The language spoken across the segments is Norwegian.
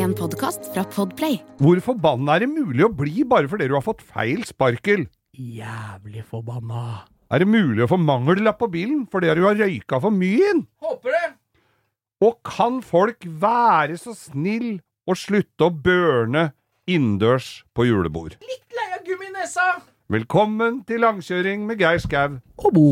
En podkast fra Podplay. Hvor forbanna er det mulig å bli bare fordi du har fått feil sparkel? Jævlig forbanna. Er det mulig å få mangellapp på bilen fordi du har røyka for mye inn? Håper det. Og kan folk være så snill å slutte å børne innendørs på julebord? Litt lei av gummi i. Velkommen til langkjøring med Geir Skau. Og Bo.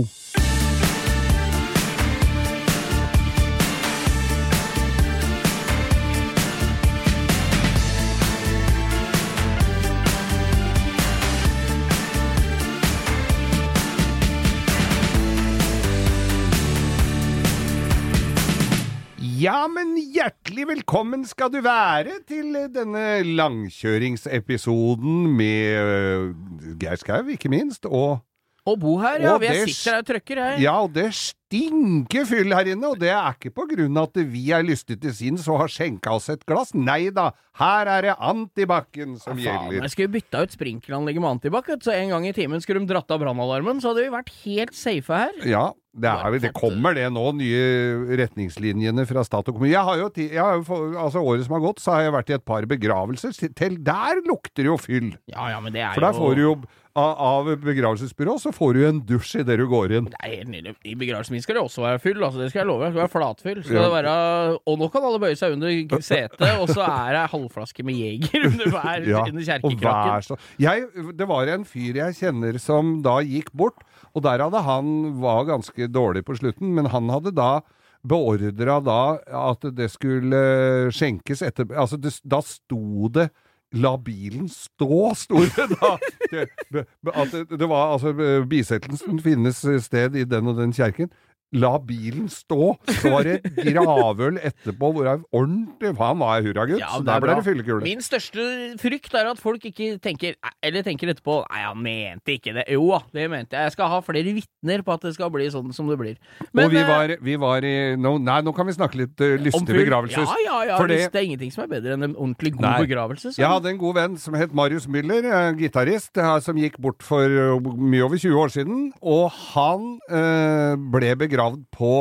Ja, men hjertelig velkommen skal du være til denne langkjøringsepisoden med øh, Geir Skau, ikke minst, og Og Bo her, ja. Og Vi er sitter her og trøkker her. Ja, og det stinker fyll her inne, og det er ikke på grunn av at vi er lystige til sinns og har skjenka oss et glass. Nei da, her er det antibac-en som Faen, gjelder. jeg skulle bytta ut sprinkleranlegget med antibac, så en gang i timen skulle de dratt av brannalarmen, så hadde vi vært helt safe her. Ja, det, er, det kommer det nå, nye retningslinjene fra stat og kommune. Jeg har jo, jeg har jo altså Året som har gått, så har jeg vært i et par begravelser. Til der lukter det jo fyll! Ja, ja, men det er For der jo får du jo av, av begravelsesbyrå, så får du en dusj idet du går inn. Det er helt nydelig. I begravelsen min skal det også være fyll, altså det skal jeg love. Det skal være flatfyll. Skal det være, og nå kan alle bøye seg under setet, og så er det halvflaske med Jeger under hver Ja, under kjerkekrakken. jeg, Det var en fyr jeg kjenner som da gikk bort, og der hadde han var ganske dårlig på slutten, men han hadde da beordra da at det skulle skjenkes etter Altså, det, da sto det La bilen stå, sto det da. Det, det var altså Bisettelsen finnes sted i den og den kjerken. La bilen stå. Så var det gravøl etterpå hvor jeg ordentlig Han var hurragutt, Ja, så der er ble det fyllekule. Min største frykt er at folk ikke tenker Eller tenker etterpå Nei, han mente ikke det. Jo da, det mente jeg. Jeg skal ha flere vitner på at det skal bli sånn som det blir. og vi eh, var, vi var i no, Nei, nå kan vi snakke litt uh, om lystige begravelser. Ja, ja, ja. Fordi, det- er ingenting som er bedre enn en ordentlig god Nei. begravelse. så- Jeg hadde en god venn som het Marius Müller, uh, gitarist, uh, som gikk bort for eh, mye over 20 år siden. Og han ble ble begravd på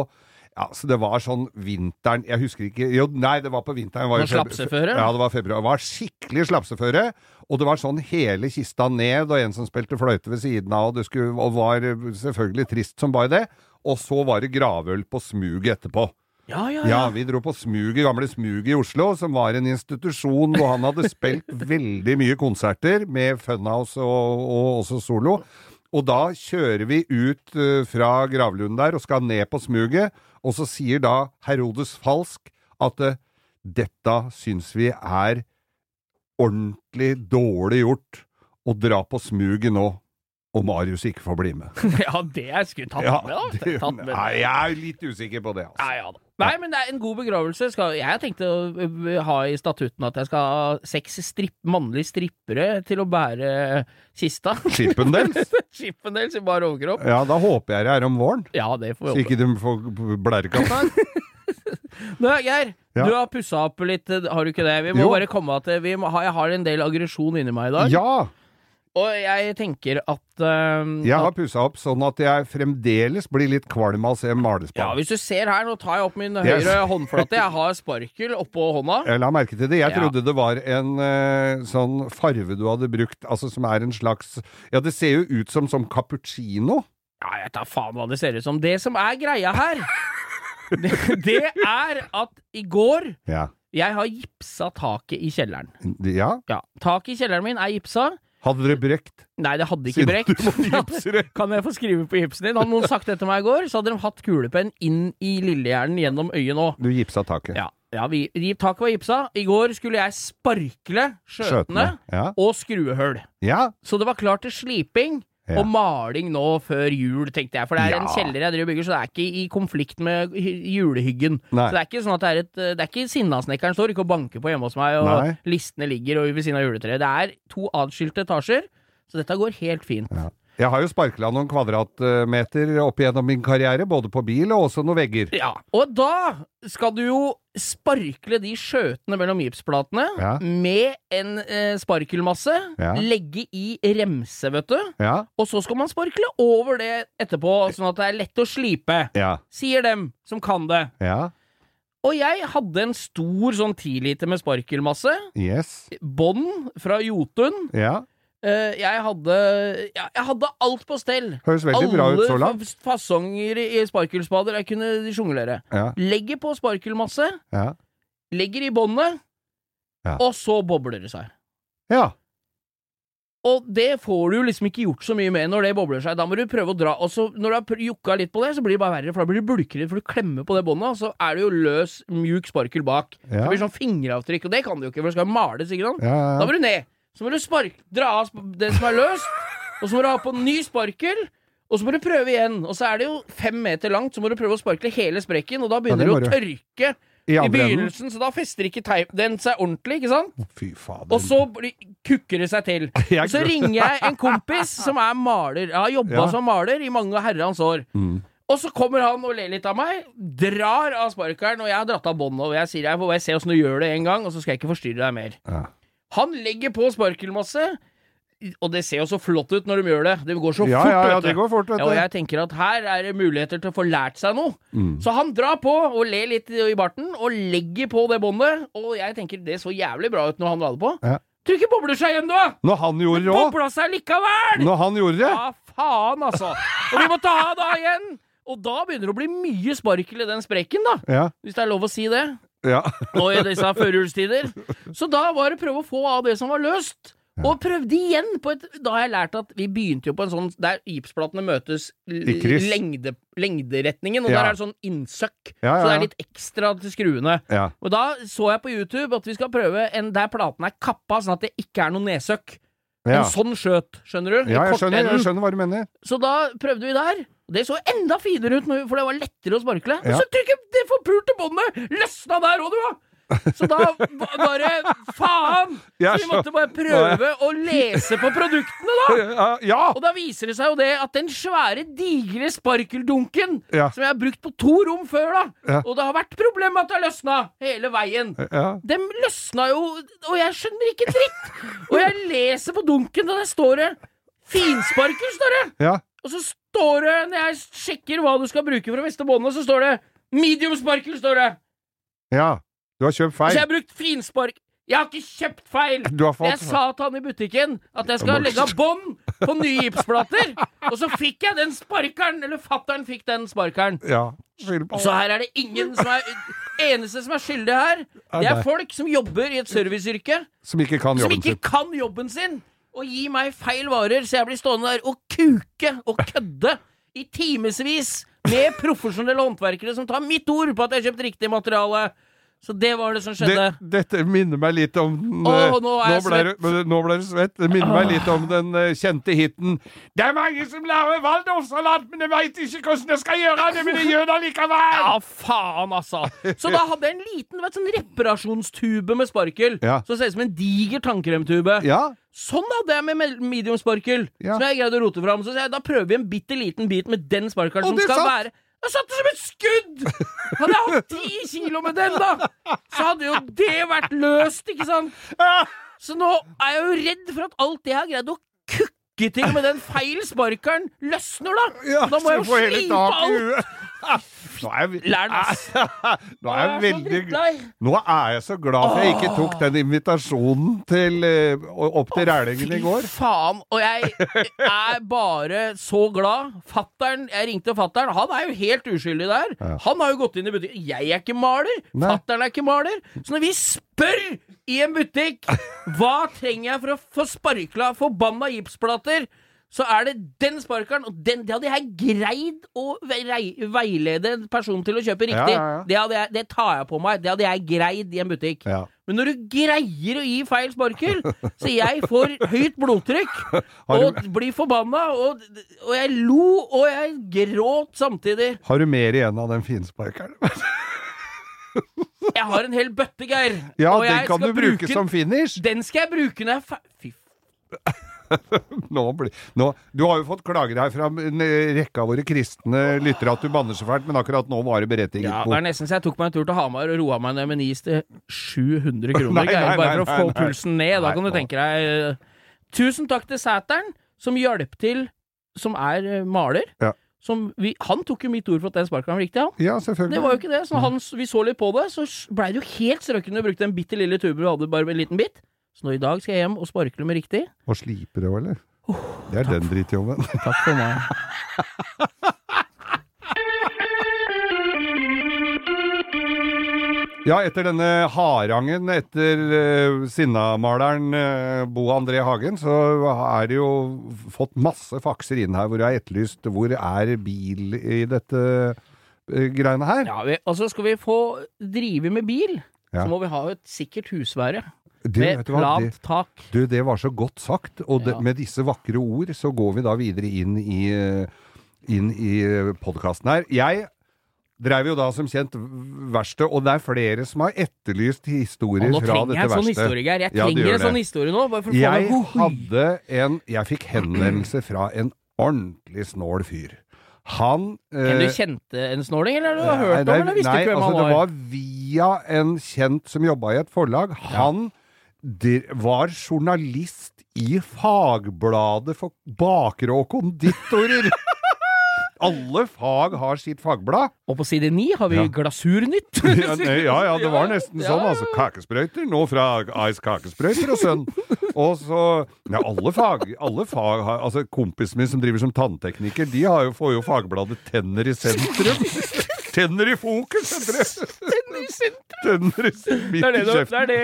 ja, så Det var sånn vinteren Jeg husker ikke jo, Nei, det var på vinteren. Var slapseføre? Ja, det var februar. Det var skikkelig slapseføre. Og det var sånn hele kista ned, og en som spilte fløyte ved siden av, og det skulle, og var selvfølgelig trist som bare det. Og så var det gravøl på smuget etterpå. Ja, ja, Ja, ja. vi dro på Smuget, gamle Smuget i Oslo, som var en institusjon hvor han hadde spilt veldig mye konserter med Funhouse og, og også solo. Og da kjører vi ut eh, fra gravlunden der og skal ned på Smuget, og så sier da Herodes Falsk at eh, dette syns vi er ordentlig dårlig gjort å dra på Smuget nå, og Marius ikke får bli med. ja, det skulle tatt Ja, med, da. Tatt med. nei, jeg er litt usikker på det, altså. Ja, ja da. Nei, men det er en god begravelse. Skal, jeg har tenkt å ha i statutten at jeg skal ha seks stripp, mannlige strippere til å bære kista. Chippendales? Chippendales i bar overkropp. Ja, da håper jeg det er om våren. Ja, det får vi håpe. ikke de får blærekatt. Nå, Geir, Ja. du har pussa opp litt, har du ikke det? Vi må Jo. bare komme at vi må Jeg har en del aggresjon inni meg i dag. Ja! Og jeg tenker at, ø, Jeg har pussa opp sånn at jeg fremdeles blir litt kvalm av å se ja. Hvis du ser her, nå tar jeg opp min Yes. høyre håndflate. Jeg har sparkel oppå hånda. Jeg la merke til det. Jeg Ja. trodde det var en uh, sånn farve du hadde brukt, altså som er en slags Ja, det ser jo ut som som cappuccino. Ja, jeg tar faen hva det ser ut som. Det som er greia her, det, det er at i går Ja. Jeg har gipsa taket i kjelleren. ja. Ja, Taket i kjelleren min er gipsa. Hadde dere brekt? Nei, det hadde ikke brekt. Kan jeg få skrive på gipsen din? Hadde noen sagt det til meg i går, så hadde de hatt kulepenn inn i lillehjernen gjennom øyet nå. Du gipsa taket. Ja, ja vi, taket var gipsa. I går skulle jeg sparkle skjøtene Ja. og skruehull. ja. Så det var klart til sliping. Ja. Og maling nå før jul, tenkte jeg. For det er en kjeller jeg driver og bygger, så det er ikke i konflikt med julehyggen. Nei. Så det er ikke sånn at det er et Det er ikke Sinnasnekkeren står ikke og banker på hjemme hos meg, og Nei. listene ligger og ved siden av juletreet. Det er to atskilte etasjer, så dette går helt fint. Ja. Jeg har jo sparkla noen kvadratmeter opp igjennom min karriere, både på bil og også noen vegger. Ja, og da skal du jo sparkle de skjøtene mellom gipsplatene Ja. med en eh, sparkelmasse, Ja. legge i remse, vet du, Ja. og så skal man sparkle over det etterpå, sånn at det er lett å slipe. Ja. Sier dem som kan det. Ja. Og jeg hadde en stor sånn tiliter med sparkelmasse. Yes. Bånd fra Jotun. Ja. Eh, jeg hadde ja, Jeg hadde alt på stell. Høres veldig bra ut så langt. Alle fasonger i sparkelspader jeg kunne sjonglere. Ja. Legger på sparkelmasse, Ja. legger i båndet, Ja. og så bobler det seg. ja. Og det får du liksom ikke gjort så mye med når det bobler seg. Da må du prøve å dra. Og så når du har jukka litt på det, så blir det bare verre, for da blir det bulkere, for du klemmer på det båndet, og så er det jo løs, mjuk sparkel bak. Det blir sånn fingeravtrykk, og det kan du jo ikke, for det skal jo males, ikke sant? Da må du ned. Så må du spark, dra av det som er løst, og så må du ha på ny sparkel. Og så må du prøve igjen. Og så er det jo fem meter langt, så må du prøve å sparkle hele sprekken, og da begynner ja, det å tørke I i begynnelsen, så da fester ikke den seg ordentlig, ikke sant? Fy fader. Og så kukker det seg til. Og så ringer jeg en kompis som er maler. Jeg har jobba Ja. som maler i mange herrens år. Mm. Og så kommer han og ler litt av meg, drar av sparkeren, og jeg har dratt av båndet, og jeg sier jeg får bare se åssen du gjør det en gang, og så skal jeg ikke forstyrre deg mer. Ja. Han legger på sparkelmasse, og det ser jo så flott ut når de gjør det. Det går så Ja, fort, ja, ja, det går fort, vet Ja, og jeg tenker at her er det muligheter til å få lært seg noe. Mm. Så han drar på og ler litt i barten, og legger på det båndet, og jeg tenker det så jævlig bra ut når han la det på. Ja. Tror ikke bobler seg igjen, da? Når han gjorde det òg! Bobla seg likevel! Når han gjorde det! Ja, faen, altså. Og vi må ta av da igjen! Og da begynner det å bli mye sparkel i den sprekken, da. Ja. Hvis det er lov å si det. Ja. Nå i disse førjulstider. Så da var det prøve å få av det som var løst. Og prøvde igjen på et Da har jeg lært at vi begynte jo på en sånn der gipsplatene møtes lengde, lengderetningen, og Ja. der er det sånn innsøkk. Ja, Så det er litt ekstra til skruene. Og da så jeg på YouTube at vi skal prøve en der platen er kappa, sånn at det ikke er noe nedsøkk. En sånn skjøt, skjønner du? Ja, jeg skjønner, jeg skjønner hva du mener. Så da prøvde vi der. Det så enda finere ut, for det var lettere å sparkle. Ja. Så trykker det forpulte båndet løsna der òg, du! da. Så da ba- bare Faen! Så vi måtte bare prøve å lese på produktene, da! Ja. Og da viser det seg jo det at den svære, digre sparkeldunken Ja. som jeg har brukt på to rom før, da, og det har vært problem med at det har løsna hele veien ja. dem løsna jo, og jeg skjønner ikke dritt! Og jeg leser på dunken, og der står det Finsparker, står det! ja. Og så står det, når jeg sjekker hva du skal bruke for å feste båndet, så står det medium sparkel, står det! ja. Du har kjøpt feil. Så jeg har brukt finspark. Jeg har ikke kjøpt feil! Du har Jeg sa til han i butikken at jeg skal legge av bånd på nye gipsplater, og så fikk jeg den sparkeren, eller fattern fikk den sparkeren. Ja. På. Så her er det ingen som er Eneste som er skyldig her, det er folk som jobber i et serviceyrke, Som ikke kan som jobben ikke sin. kan jobben sin, og gi meg feil varer, så jeg blir stående der og kuke og kødde i timevis med profesjonelle håndverkere som tar mitt ord på at jeg har kjøpt riktig materiale. Så det var det som skjedde. Det, dette minner meg litt om den, eh, nå er jeg ble, du- Nå ble du svett. Det minner meg litt om den eh, kjente hiten 'Det er mange som lager waldorfsalat, men de veit ikke hvordan de skal gjøre det, men de gjør det likevel'. Ja, faen, altså! Så da hadde jeg en liten vet, sånn reparasjonstube med sparkel. Ja. Som ser ut som en diger tannkremtube. Ja. Sånn hadde jeg med medium-sparkel. Ja. Som jeg greide å rote fram. Så jeg, da prøver vi en bitte liten bit med den sparkelen som skal sant? være Det satt som et skudd! Hadde jeg hatt ti kilo med den, da, så hadde jo det vært løst, ikke sant? Så nå er jeg jo redd for at alt det jeg har greid å kukke til med den feil sparkeren, løsner, da. da må jeg jo slipe alt. Nå er jeg. Nå er jeg veldig. Nå er jeg så glad for jeg ikke tok den invitasjonen til eh, opp til Rælingen i går. Fy faen. Og jeg er bare så glad. Fattern Jeg ringte fatteren. Han er jo helt uskyldig der. Han har jo gått inn i butikken. Jeg er ikke maler. Fattern er ikke maler. Så når vi spør i en butikk hva trenger jeg for å få sparkla forbanna gipsplater, så er det den sparkeren, og den, det hadde jeg greid å veilede en person til å kjøpe riktig. Ja, ja, ja. Det, jeg, det tar jeg på meg. Det hadde jeg greid i en butikk. Men når du greier å gi feil sparker, så jeg får høyt blodtrykk og blir forbanna, og, og jeg lo og jeg gråt samtidig. Har du mer igjen av den finsparkeren? Jeg har en hel bøtte, Geir. Ja, den kan du bruke bruke som finish. Den skal jeg bruke når jeg er ferdig Fy Nå blir, nå, du har jo fått klager her fra en eh, rekke av våre kristne lyttere at du banner så fælt, men akkurat nå var det berettiget. Ja, det er nesten så jeg tok meg en tur til Hamar og roa meg ned med NIS til 700 kroner, Nei, nei, nei, bare for å få pulsen ned. Da kan du tenke deg eh, Tusen takk til Sæteren, som hjalp til, som er eh, maler. Ja. som vi, Han tok jo mitt ord for at den sparkeren var riktig, han. Ja, selvfølgelig. Det var jo ikke det. Så han, vi så litt på det, så blei det jo helt strøken når du brukte den bitte lille tuben vi hadde, bare en liten bit. Så nå i dag skal jeg hjem og sparkle med riktig. Og sliper det òg, eller? Det er den drittjobben. Takk for meg. Ja, etter denne harangen etter uh, sinnamaleren uh, Bo André Hagen, så er det jo fått masse fakser inn her hvor jeg har etterlyst hvor er bil i dette uh, greiene her. Ja, vi, altså skal vi få drive med bil, Ja. så må vi ha et sikkert husvære. Du, Med du plant det, tak. du, det var så godt sagt, og det, Ja. med disse vakre ord så går vi da videre inn i, eh, inn i podkasten her. Jeg dreiv jo da som kjent verksted, og det er flere som har etterlyst historier Og nå fra trenger jeg dette en sånn historie, Geir. Jeg trenger ja, en sånn historie nå. Jeg meg hadde en Jeg fikk henvendelse fra en ordentlig snål fyr. Han Men du eh, kjente en snåling, eller du har hørt om, nei, eller visste nei, ikke hvem altså, han Det var? var via en kjent som jobba i et forlag. Han der, var journalist i Fagbladet for bakere og konditorer. Alle fag har sitt fagblad. Og på side ni har vi Ja. Glasurnytt. Ja, nei, ja, ja, det var nesten Ja, sånn. Altså, kakesprøyter, nå fra Ice Kakesprøyter og Sønn. Og så Ja, alle fag, alle fag har Altså, kompisen min som driver som tanntekniker, de har jo, får jo fagbladet Tenner i sentrum. Tenner i fokus, heter det. Tenner i Det midt er i kjeften. det, er det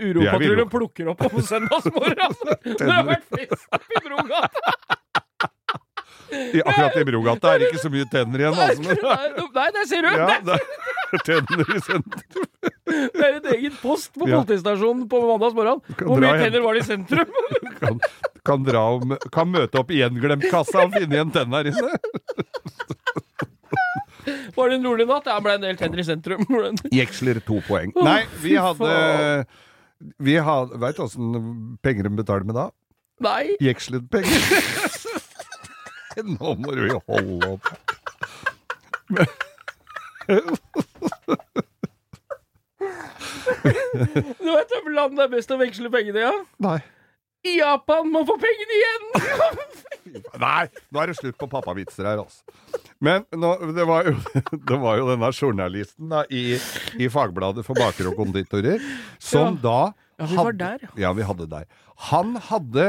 vil Uropatruljen plukker opp på søndagsmorgen. Når det har vært oppe i Brogata. I, akkurat i Brogata er det ikke så mye tenner igjen, altså. men- Nei, der ser du! Ja, Der- er tenner i sentrum. Det er et eget post på politistasjonen på mandagsmorgen. morgen. Hvor mye tenner var det i sentrum? Kan, kan, dra om, kan møte opp i gjenglemt-kassa og finne igjen tenner her inne. Var det en rolig natt? Jeg det ble en del tenner i sentrum. Jeksler to poeng. Nei, vi hadde. Vi hadde Veit du åssen penger de betaler med da? Nei. Jekslet-penger. Nå må du jo holde opp. Du vet hvem land det er best å veksle pengene i? Ja? Nei. Japan må få pengene igjen! Nei, nå er det slutt på pappavitser her, altså. Men nå, det, var jo, det var jo denne journalisten da, i, i Fagbladet for bakere og konditorer som da Ja, vi var der, ja. Ja, vi hadde der. Han hadde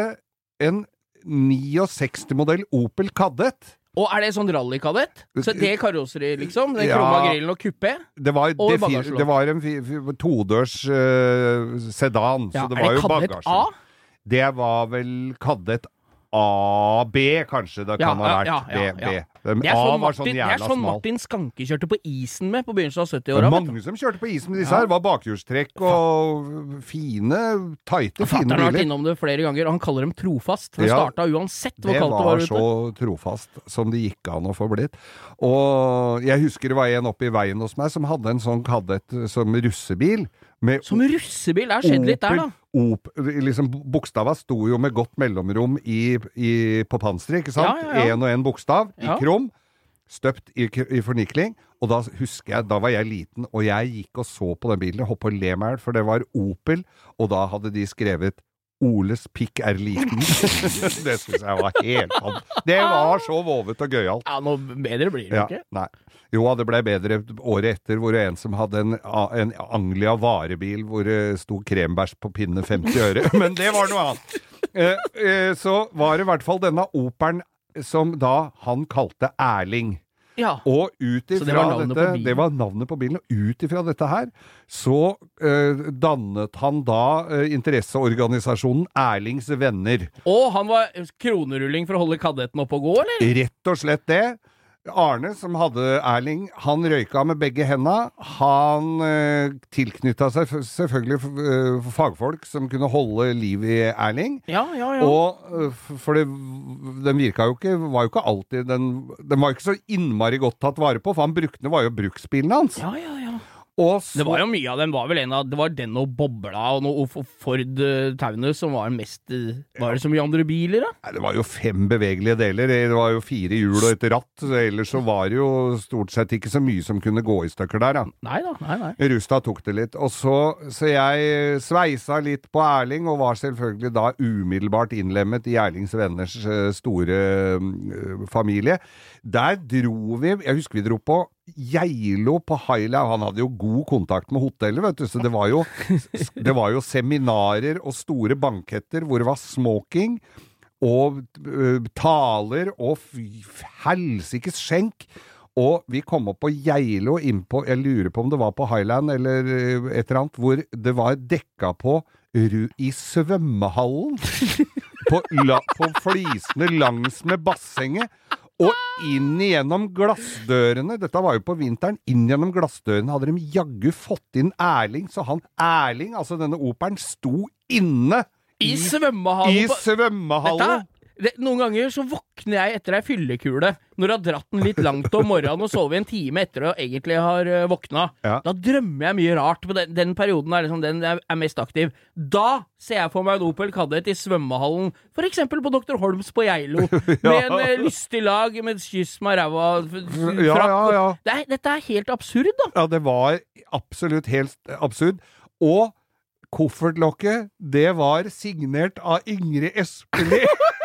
en 69-modell Opel Kadett. Og er det sånn rallykadett? Så det er karosseri, liksom? Den Ja. krumma grillen og kuppé? Det var, Og det, det var en todørs uh, sedan, Ja, så det er det kadett. A? Det var vel Kadett AB, kanskje det kan ha vært. ja, ja, B. Det er A sånn Martin, sånn det er sånn. Martin Skanke kjørte på isen med på begynnelsen av 70-åra. var vet du. mange som kjørte på isen med disse her. Det var bakhjulstrekk og fine, tighte, fine Fatter'n har vært biler. innom det flere ganger, og han kaller dem trofast. Det Ja. starta uansett hvor Det kaldt det var var så trofast som det gikk an å få blitt. Og jeg husker det var en oppe i veien hos meg som hadde en sånn Kadett som russebil. Med Som russebil. Det har skjedd litt der, da. Op, liksom, bokstava sto jo med godt mellomrom i, i, på panseret, ikke sant? Ja, ja, ja. Og én bokstav i krom. Støpt i, i fornikling. Og da husker jeg, da var jeg liten, og jeg gikk og så på den bilen og på å le meg for det var Opel, og da hadde de skrevet Oles pikk er liten. det syns jeg var helt fan. Det var så vovet og gøyalt. Ja, noe bedre blir det Ja, ikke. nei. Jo, det ble bedre året etter, hvor det en som hadde en, en Anglia varebil hvor det sto krembæsj på pinne 50 øre. Men det var noe annet. Eh, eh, så var det i hvert fall denne operen som da han kalte Erling. Ja. Og ut ifra det dette? Det var navnet på bilen. Og ut ifra dette her så uh, dannet han da uh, interesseorganisasjonen Erlings Venner. Og han var kronerulling for å holde kadetten oppe og gå, eller? Rett og slett det. Arne, som hadde Erling, han røyka med begge henda. Han eh, tilknytta seg selvfølgelig eh, fagfolk som kunne holde liv i Erling. Ja, ja, ja. Og eh, for det, den virka jo ikke Var jo ikke alltid Den, den var jo ikke så innmari godt tatt vare på, for han brukte, var jo bruksbilen hans. ja, ja, ja. Så Det var jo mye av dem var vel en av Det var den og Bobla og noe Ford eh, Taunus som var mest eh, Var det så mye andre biler, da? Nei, Det var jo fem bevegelige deler. Det var jo fire hjul og et ratt. Ellers så var det jo stort sett ikke så mye som kunne gå i stykker der, da. Nei da, nei, nei. Rustad tok det litt. Og så, så jeg sveisa litt på Erling, og var selvfølgelig da umiddelbart innlemmet i Erlings venners eh, store eh, familie. Der dro vi Jeg husker vi dro på Geilo på Highland. Han hadde jo god kontakt med hotellet, vet du, så det var jo, det var jo seminarer og store banketter hvor det var smoking og uh, taler og helsikes skjenk. Og vi kom opp på Geilo innpå Jeg lurer på om det var på Highland eller øh, et eller annet, hvor det var dekka på i svømmehallen. på, la, på flisene langs med bassenget. Og inn igjennom glassdørene, dette var jo på vinteren, inn gjennom glassdørene hadde de jaggu fått inn Erling, så han Erling, altså denne operen, sto inne I i svømmehallen I svømmehallen. Dette, det, Noen ganger så våkner jeg etter ei fyllekule, når du har dratt den litt langt om morgenen og sovet en time etter du egentlig har uh, våkna. Ja. Da drømmer jeg mye rart. På den, den perioden er liksom den jeg er mest aktiv. Da ser jeg for meg en Opel Kadett i svømmehallen, eksempel på Dr. Holms på Geilo, med en eh, lystig lag med kyss med ræva Ja, frakk. ja, ja. Det er, dette er helt absurd, da. Ja, det var absolutt helt absurd. Og koffertlokket, det var signert av Ingrid Espelid.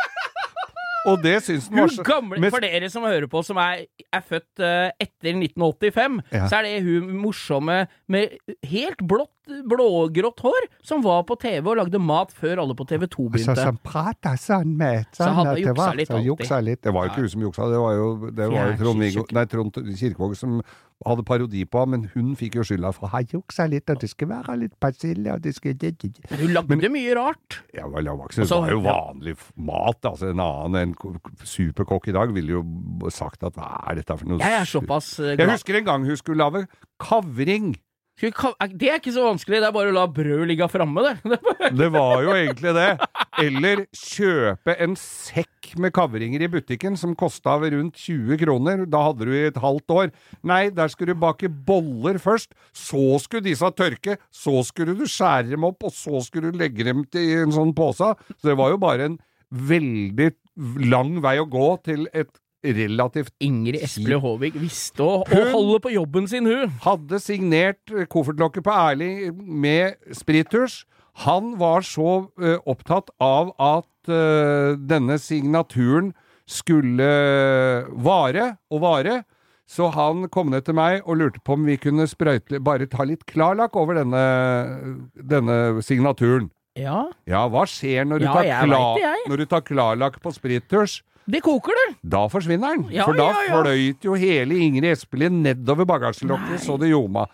Og det syns den var så gamle, for dere som hører på, som er, er født uh, etter 1985, Ja. så er det hun morsomme med helt blått, blågrått hår, som var på TV og lagde mat før alle på TV 2 begynte. begynte. som prata sånn med Så han det juksa var- litt alltid. juksa litt. Det var jo ikke hun som juksa, det var jo, det var jo Trond-Viggo Nei, Trond Kirkevåg som hadde parodi på ham, men hun fikk jo skylda for han juksa litt, og det skal være litt persille, og det skal Men hun lagde mye rart. Ja, vel, det var jo vanlig mat. Altså, en annen en superkokk i dag ville jo sagt at hva er dette for noe Jeg er såpass glad. Jeg husker en gang hun skulle lage kavring. Det er ikke så vanskelig, det er bare å la brød ligge framme, det. Det var jo egentlig det. Eller kjøpe en sekk med kavringer i butikken som kosta rundt 20 kroner. Da hadde du i et halvt år. Nei, der skulle du bake boller først. Så skulle disse tørke. Så skulle du skjære dem opp, og så skulle du legge dem i en sånn pose. Så det var jo bare en veldig lang vei å gå til et relativt Ingrid Espelid Håvik visste å, å holde på jobben sin, hun. hadde signert eh, koffertlokket på Erling med sprittusj. Han var så uh, opptatt av at uh, denne signaturen skulle vare og vare, så han kom ned til meg og lurte på om vi kunne sprøyte, bare ta litt klarlakk over denne, denne signaturen. Ja, Ja, hva skjer når du, Ja, tar, klar, når du tar klarlakk på sprittusj? Det koker, det. Da forsvinner den. Ja, For da ja, ja. fløyt jo hele Ingrid Espelid nedover bagasjelokket så det ljoma.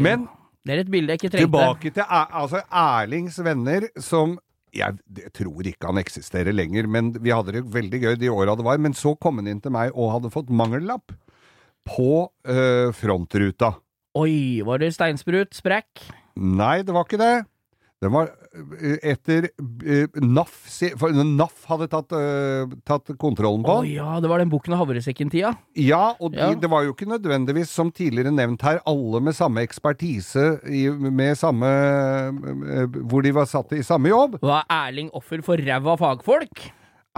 Men det er et bilde jeg ikke trengte. tilbake til altså Erlings venner, som jeg, jeg tror ikke han eksisterer lenger, men vi hadde det veldig gøy de åra det var. Men så kom han inn til meg og hadde fått mangellapp på øh, frontruta. Oi, var det steinsprut? Sprekk? Nei, det var ikke det. Det var øh, etter øh, NAF For NAF hadde tatt, uh, tatt kontrollen på Å oh, ja, det var den bukken av havresekken-tida. Ja, og de, Ja. det var jo ikke nødvendigvis, som tidligere nevnt her, alle med samme ekspertise, i, med samme Hvor de var satt i samme jobb. Var Erling offer for ræva fagfolk?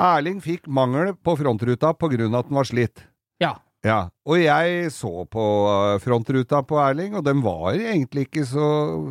Erling fikk mangel på frontruta på grunn av at den var slitt. Ja. Og jeg så på øh, frontruta på Erling, og den var egentlig ikke så,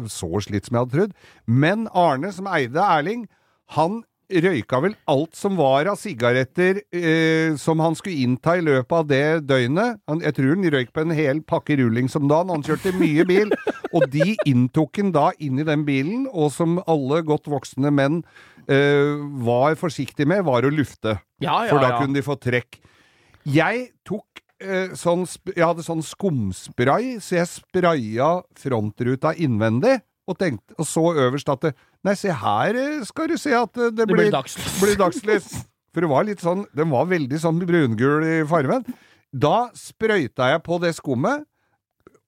så slitt som jeg hadde trodd. Men Arne, som eide Erling, han røyka vel alt som var av sigaretter eh, som han skulle innta i løpet av det døgnet. Han, jeg tror han røyk på en hel pakke rullings om dagen. Han kjørte mye bil, og de inntok han da inn i den bilen, og som alle godt voksne menn eh, var forsiktige med, var å lufte. Ja, ja, For da ja. kunne de få trekk. Jeg tok eh, sånn Jeg hadde sånn skumspray, så jeg spraya frontruta innvendig. Og, tenkte, og så øverst at det, Nei, se her eh, skal du se at eh, det, Det blir blir, dagslys. blir dagslys. For det var litt sånn Den var veldig sånn brungul i fargen. Da sprøyta jeg på det skummet,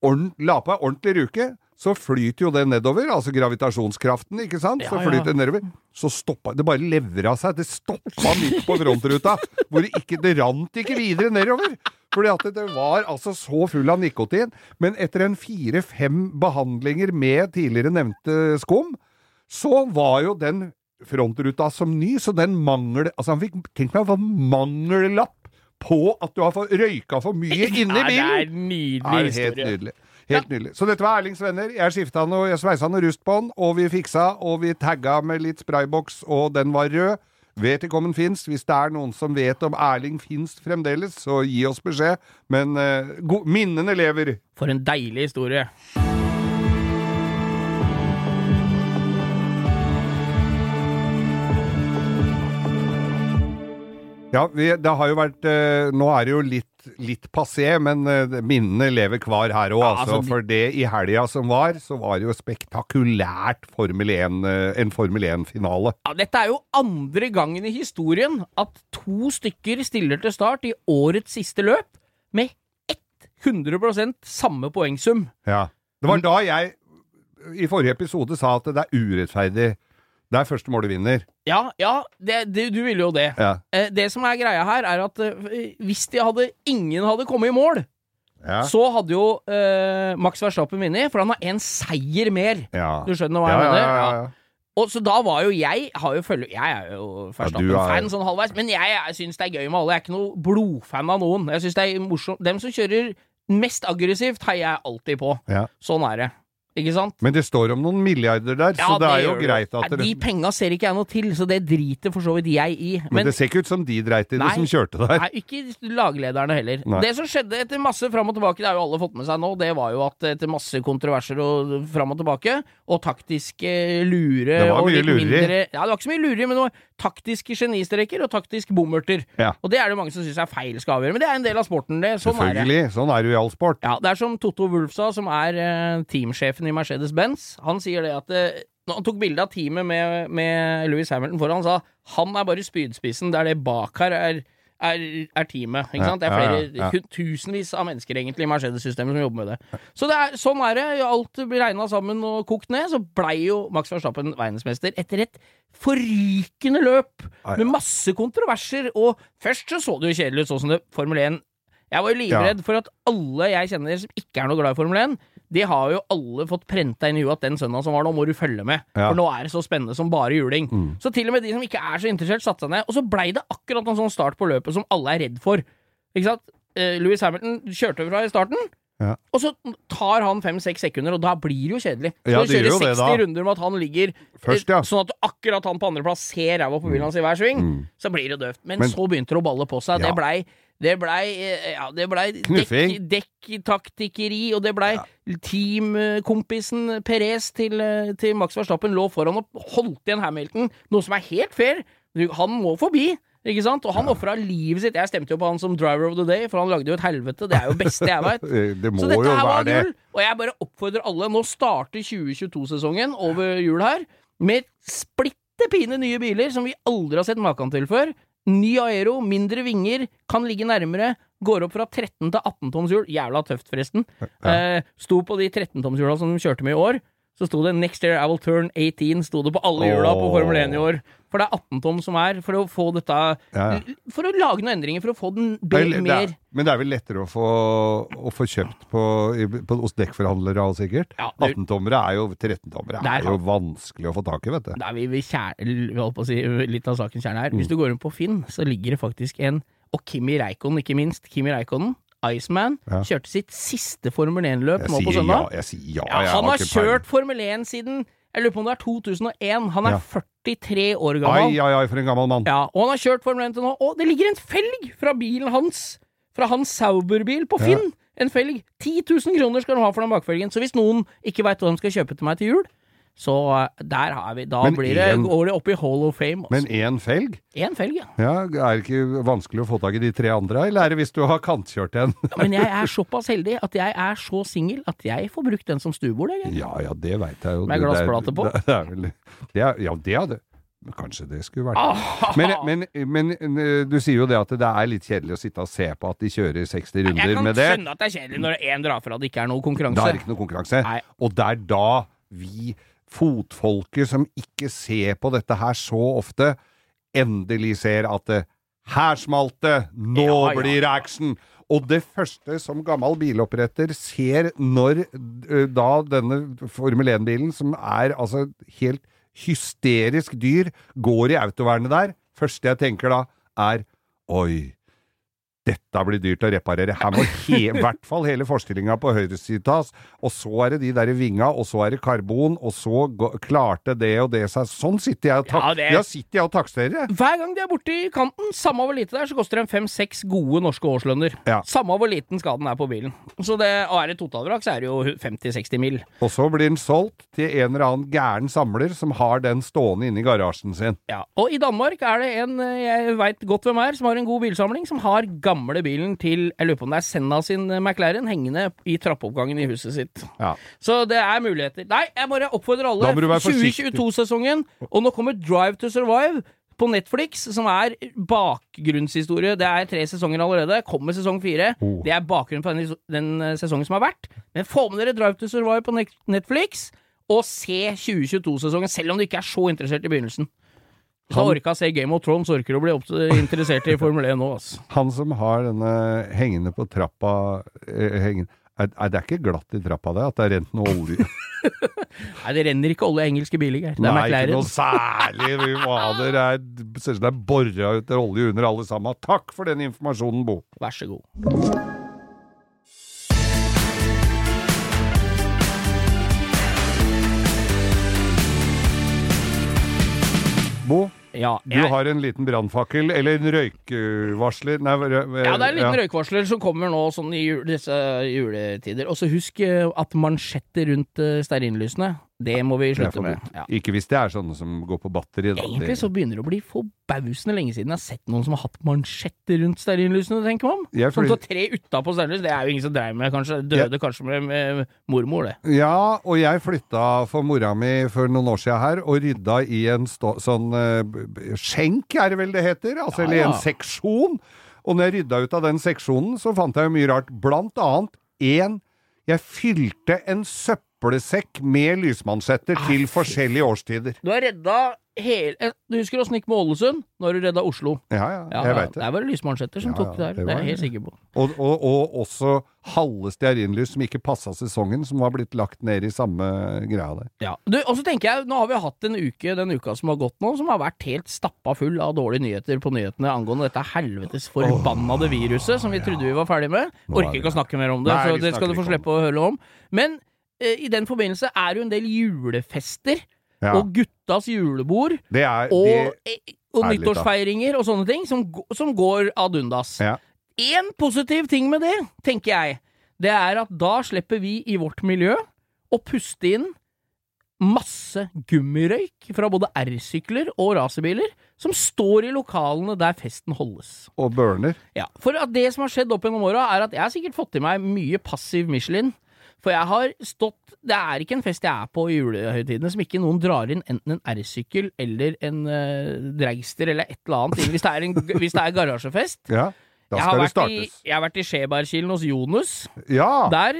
la på ei ordentlig ruke, så flyter jo det nedover, altså gravitasjonskraften, ikke sant? Ja, så flyter det nedover. Så stoppa Det bare levra seg. Det stoppa midt på frontruta, hvor det ikke Det rant ikke videre nedover. Fordi at det var altså så full av nikotin. Men etter en fire-fem behandlinger med tidligere nevnte skum, så var jo den frontruta som ny, så den mangel... Altså, han fikk Tenk meg hva mangellapp på at du har fått røyka for mye inni bilen! bilen! Det er en nydelig historie. helt nydelig. Helt nydelig. Så dette var Erlings venner. Jeg skifta noe, jeg sveisa noe rust på den, og vi fiksa, og vi tagga med litt sprayboks, og den var rød. Vet ikke om den fins. Hvis det er noen som vet om Erling fins fremdeles, så gi oss beskjed. Men uh, minnene lever. For en deilig historie. Ja, det har jo vært eh, Nå er det jo litt, litt passé, men eh, minnene lever kvar her òg, Ja, altså. altså, For det i helga som var, så var det jo spektakulært Formel 1, eh, en Formel 1-finale. Ja, dette er jo andre gangen i historien at to stykker stiller til start i årets siste løp med 100% samme poengsum. Ja. Det var da jeg i forrige episode sa at det er urettferdig. Det er første mål du vinner. Ja, ja, det, det, du ville jo det. Ja. Eh, Det som er greia her, er at eh, hvis de hadde, ingen hadde kommet i mål, Ja. så hadde jo eh, Max Verstappen vunnet, for han har én seier mer. Du skjønner hva jeg mener? ja, Ja. ja. Og så da var jo jeg har jo følge, Jeg er jo Verstappen-fan er- sånn halvveis, men jeg, jeg syns det er gøy med alle. Jeg er ikke noe blodfan av noen. Jeg synes det er morsomt Dem som kjører mest aggressivt, heier jeg alltid på. Ja. Sånn er det. Ikke sant? Men det står om noen milliarder der, så det er jo det. greit at Nei, De det penga ser ikke jeg noe til, så det driter for så vidt jeg i. Men det ser ikke ut som de dreit i det som kjørte der. Nei, ikke laglederne heller. Nei. Det som skjedde etter masse fram og tilbake, det har jo alle fått med seg nå, det var jo at etter masse kontroverser og fram og tilbake, og taktiske lure Det var og mye lureri. mindre Ja, det var ikke så mye lureri, men det var taktiske genistreker og taktisk bommerter. Ja. Og det er det mange som syns er feil skal avgjøre, men det er en del av sporten, det. Sånn er det. Selvfølgelig. Sånn er det jo i all sport. Ja, det er som Totto Wolff sa, som er eh, teamsjefen i Mercedes-Benz. Han sier det at eh, når han tok bilde av teamet med, med Louis Hamilton foran, han sa han er bare spydspissen, der det bak her er, er, er teamet. Ikke sant? Det er flere ja, ja. ja. tusenvis av mennesker egentlig i Mercedes-systemet som jobber med det. Så det er, sånn er det. Alt blir regna sammen og kokt ned. Så blei jo Max Verstappen verdensmester etter et forrykende løp med masse kontroverser. Og først så så det jo kjedelig ut, sånn som det Formel 1 jeg var jo livredd for at alle jeg kjenner som ikke er noe glad i Formel 1, de har jo alle fått prenta inn i huet at den søndagen som var nå, må du følge med. Ja. For nå er det så spennende som bare juling. Så til og med de som ikke er så interessert, satte seg ned. Og så blei det akkurat en sånn start på løpet som alle er redd for. Ikke sant? Eh, Louis Hamilton kjørte fra i starten. Ja. Og så tar han fem-seks sekunder, og da blir det jo kjedelig. Så Ja, du kjører gjør jo det 60 runder med at han ligger eh, Først, ja. sånn at akkurat han på andreplass ser ræva på bilen hans i hver sving, så blir det døvt. Men, Men- så begynte det å balle på seg. Det blei det blei eh, ja, ble dekk- dekktaktikkeri, og det blei teamkompisen Perez til, eh, til Max Verstappen lå foran og holdt igjen Hamilton, noe som er helt fair. Han må forbi. Ikke sant? Og han ofra livet sitt. Jeg stemte jo på han som driver of the day, for han lagde jo et helvete. Det er jo beste jeg veit. Det Så dette her var gull, og jeg bare oppfordrer alle. Nå starter 2022-sesongen over jul her, med splitter pine nye biler som vi aldri har sett maken til før. Ny aero, mindre vinger, kan ligge nærmere. Går opp fra 13 til 18 toms hjul. Jævla tøft, forresten. Eh, sto på de 13 toms hjula som de kjørte med i år. Så sto det 'Next year I will turn 18'. Sto det på alle hjula på Formel 1 i år. For det er 18 tom som er, for å få dette Ja, ja. For å lage noen endringer, for å få den Det be, det mer er, men det er vel lettere å få, å få kjøpt på, på, hos dekkforhandlere òg, sikkert? Ja, 18-tommere er jo 13-tommere Der er jo vanskelig å få tak i, vet du. Det er vi, vi, kjær, vi holdt på å si litt av sakens kjerne her. Mm. Hvis du går inn på Finn, så ligger det faktisk en Og Kimi Reikonen, ikke minst. Kimi Reikonen, Iceman, Ja. kjørte sitt siste Formel 1-løp nå på søndag. ja, jeg sier ja. Ja, jeg han har peiling. kjørt Formel 1 siden Jeg lurer på om det er 2001. Han er Ja. 43 år gammel. ai, ai, for en gammel mann. Ja, og han har kjørt Formel 1 til nå, og det ligger en felg fra bilen hans! Fra hans Sauber-bil på Finn! En felg. 10 000 kroner skal han ha for den bakfelgen. Så hvis noen ikke veit hva de skal kjøpe til meg til jul, så eh, der har vi Da Men blir det, en- går det opp i Hall of Fame. Også. Men Altså. én felg? Én felg, ja. Ja, Er det ikke vanskelig å få tak i de tre andre, eller er det hvis du har kantkjørt en? Ja, Men jeg er såpass heldig at jeg er så singel at jeg får brukt den som stuebord. Jeg. Ja ja, det veit jeg jo. Med glassplate på? Det, det er vel, det er, ja, det hadde. Men Kanskje det skulle vært men, men, men eh, du sier jo det at det er litt kjedelig å sitte og se på at de kjører 60 runder med det. Jeg kan skjønne at det er kjedelig når én drar fra det ikke er noe Da Det er ikke noe konkurranse. Nei. Og det er da vi fotfolket som ikke ser på dette her så ofte, endelig ser at det, her smalt det! Nå Ja, ja. blir det action! Og det første som gammel biloppretter ser når da denne Formel 1-bilen, som er altså helt hysterisk dyr, går i autovernet der, første jeg tenker da, er oi. Dette blir dyrt å reparere. Her må i hvert fall hele forstillinga på høyresiden tas. Og så er det de der vinga, og så er det karbon, og så klarte det og det seg. Sånn sitter jeg og, tak Ja, det- ja, sitter jeg og taksterer. Hver gang de er borti kanten, samme hvor lite det er, så koster det en fem-seks gode norske årslønner. Ja. Samme hvor liten skaden er på bilen. Så det, og er det totalvrak, så er det jo 50-60 mil. Og så blir den solgt til en eller annen gæren samler som har den stående inne i garasjen sin. Ja. Og i Danmark er det en eh, jeg veit godt hvem er, som har en god bilsamling, som har gamle bilen til jeg lurer på om det er Senna sin eh, McLaren hengende i trappeoppgangen i huset sitt. Ja. Så det er muligheter. Nei, jeg bare oppfordrer alle. Da må du være forsiktig. 2022-sesongen, og nå kommer Drive to Survive. På Netflix, som er bakgrunnshistorie. Det er tre sesonger allerede. Kommer sesong fire. Oh. Det er bakgrunnen for den, den eh, sesongen som har vært. Men få med dere Drive to Survive på Netflix, og se 2022-sesongen, selv om du ikke er så interessert i begynnelsen. Hvis Han- orka å se Game of Thrones, orker å bli interessert i Formel 1 nå, altså. Han som har denne hengende på trappa eh, hengende, er, er det ikke glatt i trappa det? At det er rent noe olje? Nei, det renner ikke olje i engelske biler, Geir. Det er Nei, ikke noe særlig. Det er, ser ut som det er bora ut olje under alle sammen. Takk for den informasjonen, Bo. Vær så god. Bo, Ja, du har en liten brannfakkel, eller en røykvarsler Nei, rø- Ja, det er en liten ja. røykvarsler som kommer nå sånn i jul, disse juletider. Og så husk eh, at mansjetter rundt uh, stearinlysene, det må vi slutte med. Ja. Ikke hvis det er sånne som går på batteri, da. Egentlig så begynner det å bli forbausende lenge siden jeg har sett noen som har hatt mansjetter rundt stearinlysene, tenker man. Jeg Som fly- står tre utapå stearinlys, det er jo ingen som dreier med, kanskje. Døde kanskje med, med mormor, det. Ja, og jeg flytta for mora mi for noen år siden her, og rydda i en stå, sånn b- skjenk, er det vel det heter? Altså, Ja, eller en seksjon. Og når jeg rydda ut av den seksjonen, så fant jeg mye rart. Blant annet en Jeg fylte en søppelsekk med lysmansjetter Ah, til forskjellige årstider. Du har redda hele eh, Du husker åssen gikk med Ålesund? Når du redda Oslo? Ja, ja, Ja, jeg veit det. Der var det lysmansjetter som Ja, tok ja, det der. det Det er jeg helt sikker på. Og, og, og også halve stearinlys som ikke passa sesongen, som var blitt lagt ned i samme greia der. Ja. Du, og så tenker jeg, nå har vi hatt en uke den uka som har gått nå, som har vært helt stappa full av dårlige nyheter på nyhetene angående dette helvetes forbannede viruset som vi trodde vi var ferdig med. Er Orker ikke å snakke mer om det, Nei, så det skal du få slippe å høre om. Men i den forbindelse er det jo en del julefester, Ja, og guttas julebord, er og, eh, og er nyttårsfeiringer og sånne ting, som, som går ad undas. ja. En positiv ting med det, tenker jeg, det er at da slipper vi i vårt miljø å puste inn masse gummirøyk fra både R-sykler og racerbiler som står i lokalene der festen holdes. Og burner. Ja, For det som har skjedd opp gjennom åra, er at jeg har sikkert fått i meg mye passiv Michelin. For jeg har stått Det er ikke en fest jeg er på i julehøytidene som ikke noen drar inn enten en R-sykkel eller en uh, dragster eller et eller annet hvis det er, en, hvis det er garasjefest. Ja, da Jeg har, skal det vært i, startes. jeg har vært i Skjebergkilen hos Jonus. Ja! Der,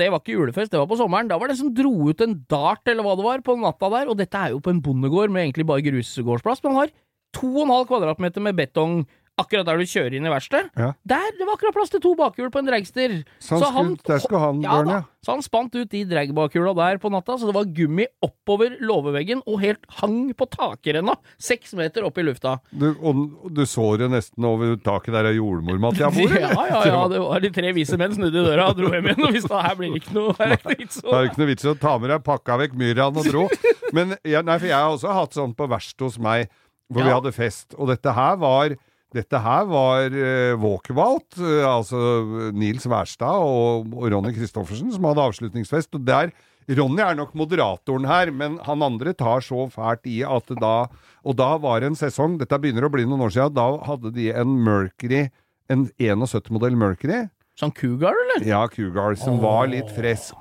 det var ikke julefest, det var på sommeren. Da var det som dro ut en dart eller hva det var på natta der, og dette er jo på en bondegård med egentlig bare grusgårdsplass, men han har to og en halv kvadratmeter med betong akkurat der du kjører inn i verkstedet. Ja. Der, det var akkurat plass til to bakhjul på en dragster. Så han skulle, der skal han ja, da. Så han spant ut de dragbakhjula der på natta, så det var gummi oppover låveveggen og helt hang på takrenna, seks meter opp i lufta. Du, og du så det nesten over taket der av jeg bor, Ja, ja, ja, det var de tre vise menn snudde i døra og dro hjem igjen og visste at her blir det ikke noe, her er ikke noe vits Det er ikke noe vits i å ta med deg pakka vekk myraen og dro. Men nei, for jeg har også hatt sånn på verkstedet hos meg, hvor vi hadde fest. Og dette her var dette her var uh, Walkabout, eh, altså Nils Wærstad og, og Ronny Christoffersen, som hadde avslutningsfest. Og der Ronny er nok moderatoren her, men han andre tar så fælt i at da Og da var det en sesong, dette begynner å bli noen år siden, da hadde de en Mercury, en 71-modell Mercury. Sånn Cougar, eller? Ja, Cougar, som var litt fresk.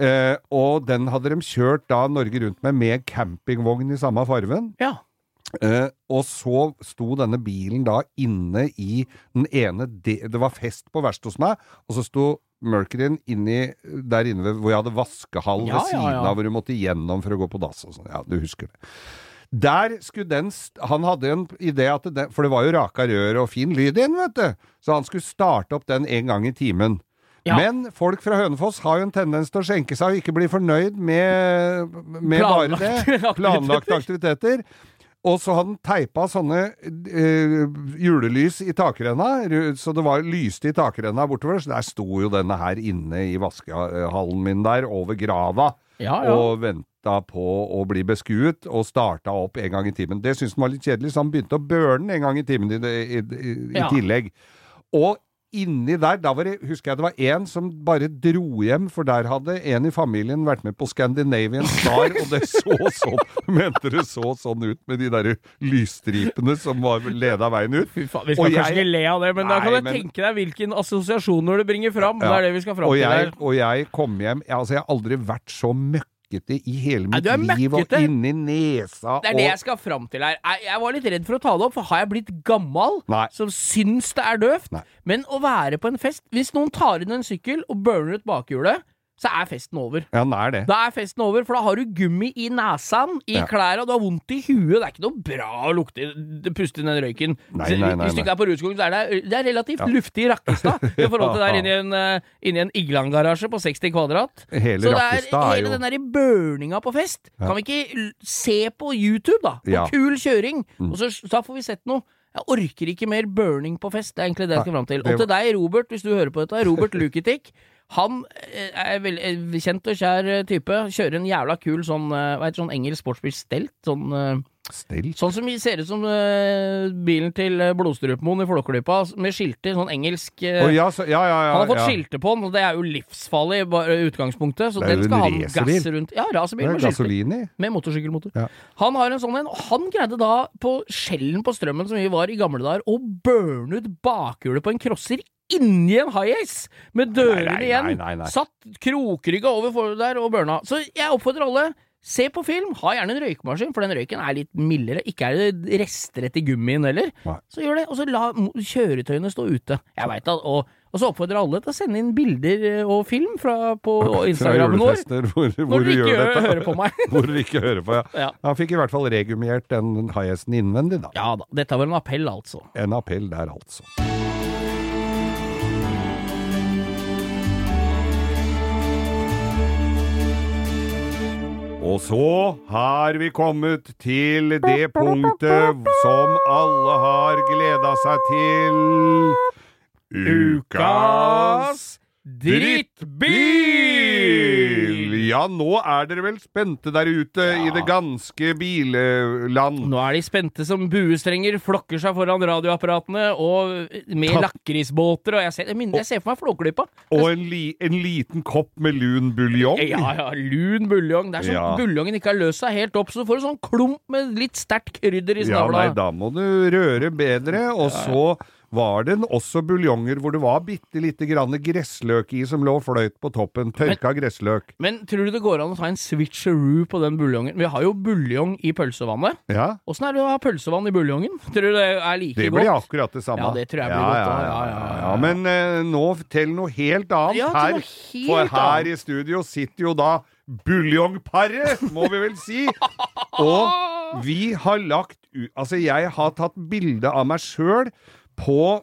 Eh, og den hadde de kjørt da Norge rundt med, med campingvogn i samme farven. Ja. Eh, og så sto denne bilen da inne i den ene de Det var fest på verkstedet hos meg, og så sto Mercuryen inni der inne ved, hvor jeg hadde vaskehall Ja, ved ja, siden ja. av, hvor du måtte gjennom for å gå på dass og sånn. Ja, du husker det. Der skulle den Han hadde en idé at det, For det var jo raka rør og fin lyd inn, vet du. Så han skulle starte opp den en gang i timen. Ja. Men folk fra Hønefoss har jo en tendens til å skjenke seg og ikke bli fornøyd med, med bare det. Planlagte aktiviteter. Og så hadde han teipa sånne eh, julelys i takrenna, så det var lyste i takrenna bortover. Så der sto jo denne her inne i vaskehallen min der, over grava, Ja, ja. og venta på å bli beskuet, og starta opp en gang i timen. Det syntes han var litt kjedelig, så han begynte å børne en gang i timen i, i, i, i Ja. tillegg. Og inni der, da var det, husker jeg det var en som bare dro hjem, for der hadde en i familien vært med på Scandinavian Star, og det så sånn, mente det så sånn ut med de der lysstripene som var leda veien ut. Fy faen, vi skal Og kanskje jeg- ikke le av det, men da kan du men- tenke deg hvilken assosiasjoner du bringer fram. Det er det vi skal fram Og til jeg, og jeg kom hjem Altså, jeg har aldri vært så møkkete i hele mitt liv, og inni nesa Det er og det jeg skal fram til her. Jeg, jeg var litt redd for å ta det opp, for har jeg blitt gammal Nei. som syns det er døvt? Nei. Men å være på en fest Hvis noen tar inn en sykkel og burner ut bakhjulet, så er festen over. Ja, den er det. Da er festen over, for da har du gummi i nesa, i Ja. klærne, du har vondt i huet. Det er ikke noe bra å lukte, puste inn den røyken. Nei, nei, nei, Hvis du ikke er på Rudskogen, så er det, det er relativt luftig i Rakkestad i forhold til der inne i en, uh, en Igland-garasje på 60 kvadrat. Hele Så det er er hele jo den der burninga på fest. Kan vi ikke se på YouTube, da? På Ja. kul kjøring. Og så, så får vi sett noe. Jeg orker ikke mer burning på fest. Det er egentlig det jeg skal fram til. Og til deg, Robert, hvis du hører på dette. Robert Lukitic. Han eh, er vel eh, kjent og kjær eh, type. Kjører en jævla kul sånn, hva heter sånn engelsk sportsbil stelt. Sånn, Stelt. Sånn som ser ut som uh, bilen til Blodstrupmoen i Flåklypa, med skilter. Sånn engelsk Å ja, så, ja, ja, han har fått skilter på den, og det er jo livsfarlig i utgangspunktet. Så Det den skal han gasse rundt. Ja, racerbil med er skilter. Med motorsykkelmotor. Han har en sånn en, og han greide da, på skjellen på strømmen som vi var i gamle dager, å burne ut bakhjulet på en crosser inni en high-ace! Med dørene Nei, nei, igjen. nei. Satt krokrygga over der og burna. Så jeg oppfordrer alle. Se på film, ha gjerne en røykemaskin, for den røyken er litt mildere. Ikke er det rester etter gummien heller. Så gjør det, og så la kjøretøyene stå ute. Jeg veit at, og, og så oppfordrer alle til å sende inn bilder eh, og film fra, på Fra Instagrammen vår. hvor, hvor Når du ikke gjør hører på meg. hvor du ikke hører på, ja. Ja. Han fikk i hvert fall regummiert den high-hesten innvendig, da. Ja da, dette var en appell, altså. En appell der, altså. Og så har vi kommet til det punktet som alle har gleda seg til. Ukas drittbil! Ja, nå er dere vel spente der ute i det ganske billand. Nå er de spente som buestrenger, flokker seg foran radioapparatene og med lakrisbåter, og jeg ser, jeg, jeg ser for meg Flåklypa. Og en, li, en liten kopp med lun buljong. Ja, ja, lun buljong. Det er som Ja. buljongen ikke har løst seg helt opp, så du får en sånn klump med litt sterkt krydder i snavla. Ja, nei, da må du røre bedre. Og så var det også buljonger hvor det var bitte lite grann gressløk i som lå fløyt på toppen. Tørka gressløk. Men tror du det går an å ta en switcheroo på den buljongen? Vi har jo buljong i pølsevannet. Ja, Åssen er det å ha pølsevann i buljongen? Tror du det er like det godt? blir akkurat det samme. Ja, det tror jeg blir ja, godt, Ja, ja, Ja. Men eh, nå til noe helt annet. Ja, her, helt for her annet. i studio sitter jo da buljongparet, må vi vel si. Og vi har lagt ut Altså, jeg har tatt bilde av meg sjøl på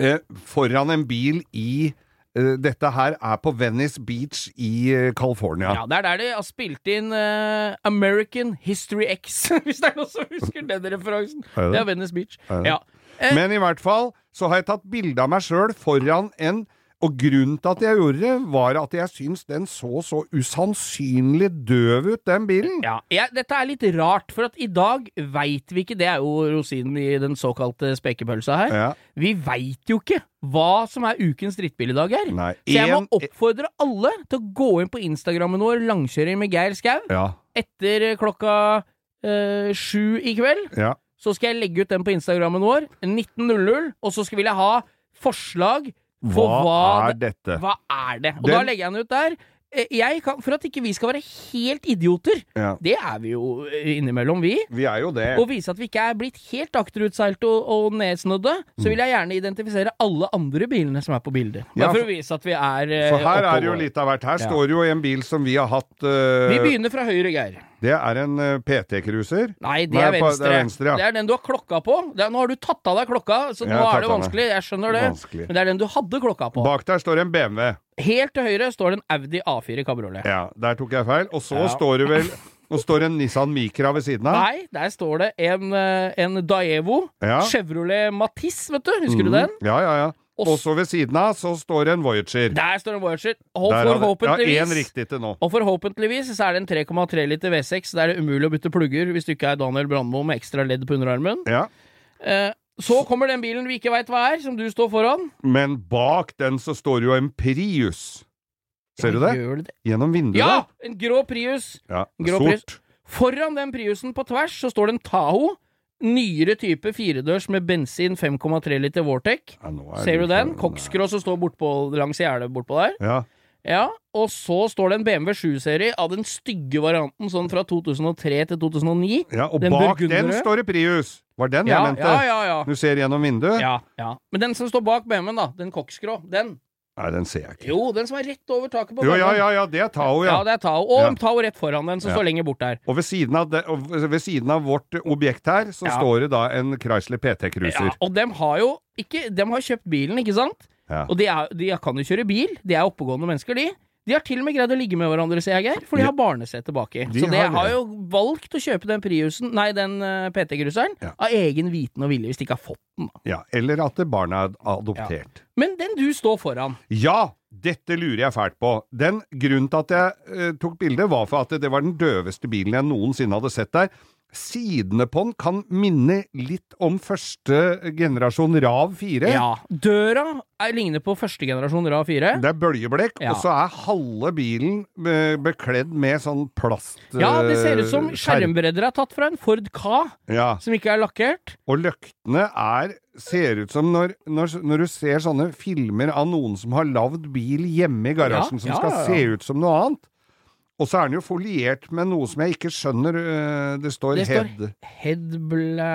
eh, Foran en bil i eh, Dette her er på Venice Beach i eh, California. Ja, det er der de har spilt inn eh, American History X, hvis det er noen som husker den referansen. Er det det? Det er Venice Beach. Er det? Ja. Eh, Men i hvert fall så har jeg tatt bilde av meg sjøl foran en Og grunnen til at jeg gjorde det, var at jeg syns den så så usannsynlig døv ut, den bilen. ja, ja dette er litt rart, for at i dag veit vi ikke Det er jo rosinen i den såkalte spekepølsa her. Ja. Vi veit jo ikke hva som er ukens drittbil i dag her. Nei. Så jeg må oppfordre alle til å gå inn på Instagrammen vår, Langkjøring med Geir Skau, Ja. etter klokka øh, sju i kveld. ja. Så skal jeg legge ut den på Instagrammen vår, 19.00, og så skal vil jeg ha forslag Hva, hva, er dette? Hva er det? Og Den- da legger jeg den ut der. eh, kan, For at ikke vi skal være helt idioter, Ja. det er vi jo eh, innimellom, vi. Vi er jo det. Og vise at vi ikke er blitt helt akterutseilt og, og nedsnødde, så vil jeg gjerne identifisere alle andre bilene som er på bildet. Bare Ja, for for- å vise at vi er eh, For her oppover. er jo litt av hvert. Her Ja. står jo en bil som vi har hatt uh... Vi begynner fra høyre, Geir. Det er en eh, PT-cruiser. Nei, det Nei, er på- venstre. det er venstre, ja. Det er den du har klokka på. Er, nå har du tatt av deg klokka, så nå er det vanskelig. Jeg skjønner det. Vanskelig. Men det er den du hadde klokka på. Bak der står en BMW. Helt til høyre står det en Audi A4 Cabriolet. Ja, der tok jeg feil. Og så Ja. står det vel Nå står en Nissan Micra ved siden av. Nei, der står det en, eh, en Daevo. Ja. Chevrolet Matisse, vet du. Husker du Mhm. den? Ja, ja, ja. Og så ved siden av så står det en Voyager. Der står en Voyager. Og Der forhåpentligvis Ja, én riktig til nå. Og forhåpentligvis så er det en 3,3 liter V6. Der er det umulig å bytte plugger hvis du ikke er Daniel Brandmo med ekstra ledd på underarmen. Ja. Eh, så kommer den bilen vi ikke veit hva er, som du står foran. Men bak den så står jo en Prius. Ser du det? Det? Gjennom vinduet. Ja! En grå Prius. ja. Grå Prius. Foran den Priusen på tvers så står det en Taho. Nyere type firedørs med bensin 5,3 liter Vortec. Ja, er Ser du den? Koksgrå som står bortpå, langs gjerdet bortpå der. Ja. Ja, og så står det en BMW 7-serie av den stygge varianten, sånn fra 2003 til 2009. ja, og Den bak den står det Prius. Var den jeg mente? ja, ja, ja. Du ser gjennom vinduet? ja, ja. Men den som står bak BMW-en, da, den Coxcrow, den Nei, den ser jeg ikke. Jo, den som er rett over taket på Jo, ja, ja, ja, det er Tao, Ja, ja. det er Tao. Og Ja. Tao rett foran den, som Ja. står lenger bort der. Og ved siden av, det, ved siden av vårt objekt her, så Ja. står det da en Chrysler PT Ja, og dem har jo ikke dem har kjøpt bilen, ikke sant? Og de, er, de kan jo kjøre bil. De er oppegående mennesker, de. De har til og med greid å ligge med hverandre, ser jeg, Geir. For de har barnesete baki. De Så de har har, jo valgt å kjøpe den Priusen, nei, den uh, PT-gruseren, Ja. av egen viten og vilje, hvis de ikke har fått den. da. Ja, eller at barna er adoptert. Men den du står foran Ja, dette lurer jeg fælt på. Den grunnen til at jeg uh, tok bildet, var for at det var den døveste bilen jeg noensinne hadde sett der. Sidene på den kan minne litt om første generasjon Rav 4. Ja. Døra er, ligner på første generasjon RAV4. Det er bøljeblekk, Ja. og så er halve bilen bekledd med sånn plast... Ja, det ser ut som eh, skjermbredder er tatt fra en Ford Ka, Ja, som ikke er lakkert. og løktene er Ser ut som når, når, når du ser sånne filmer av noen som har lagd bil hjemme i garasjen, som skal se ut som noe annet. Og så er den jo foliert med noe som jeg ikke skjønner. eh, Det står, Det head... Headbla...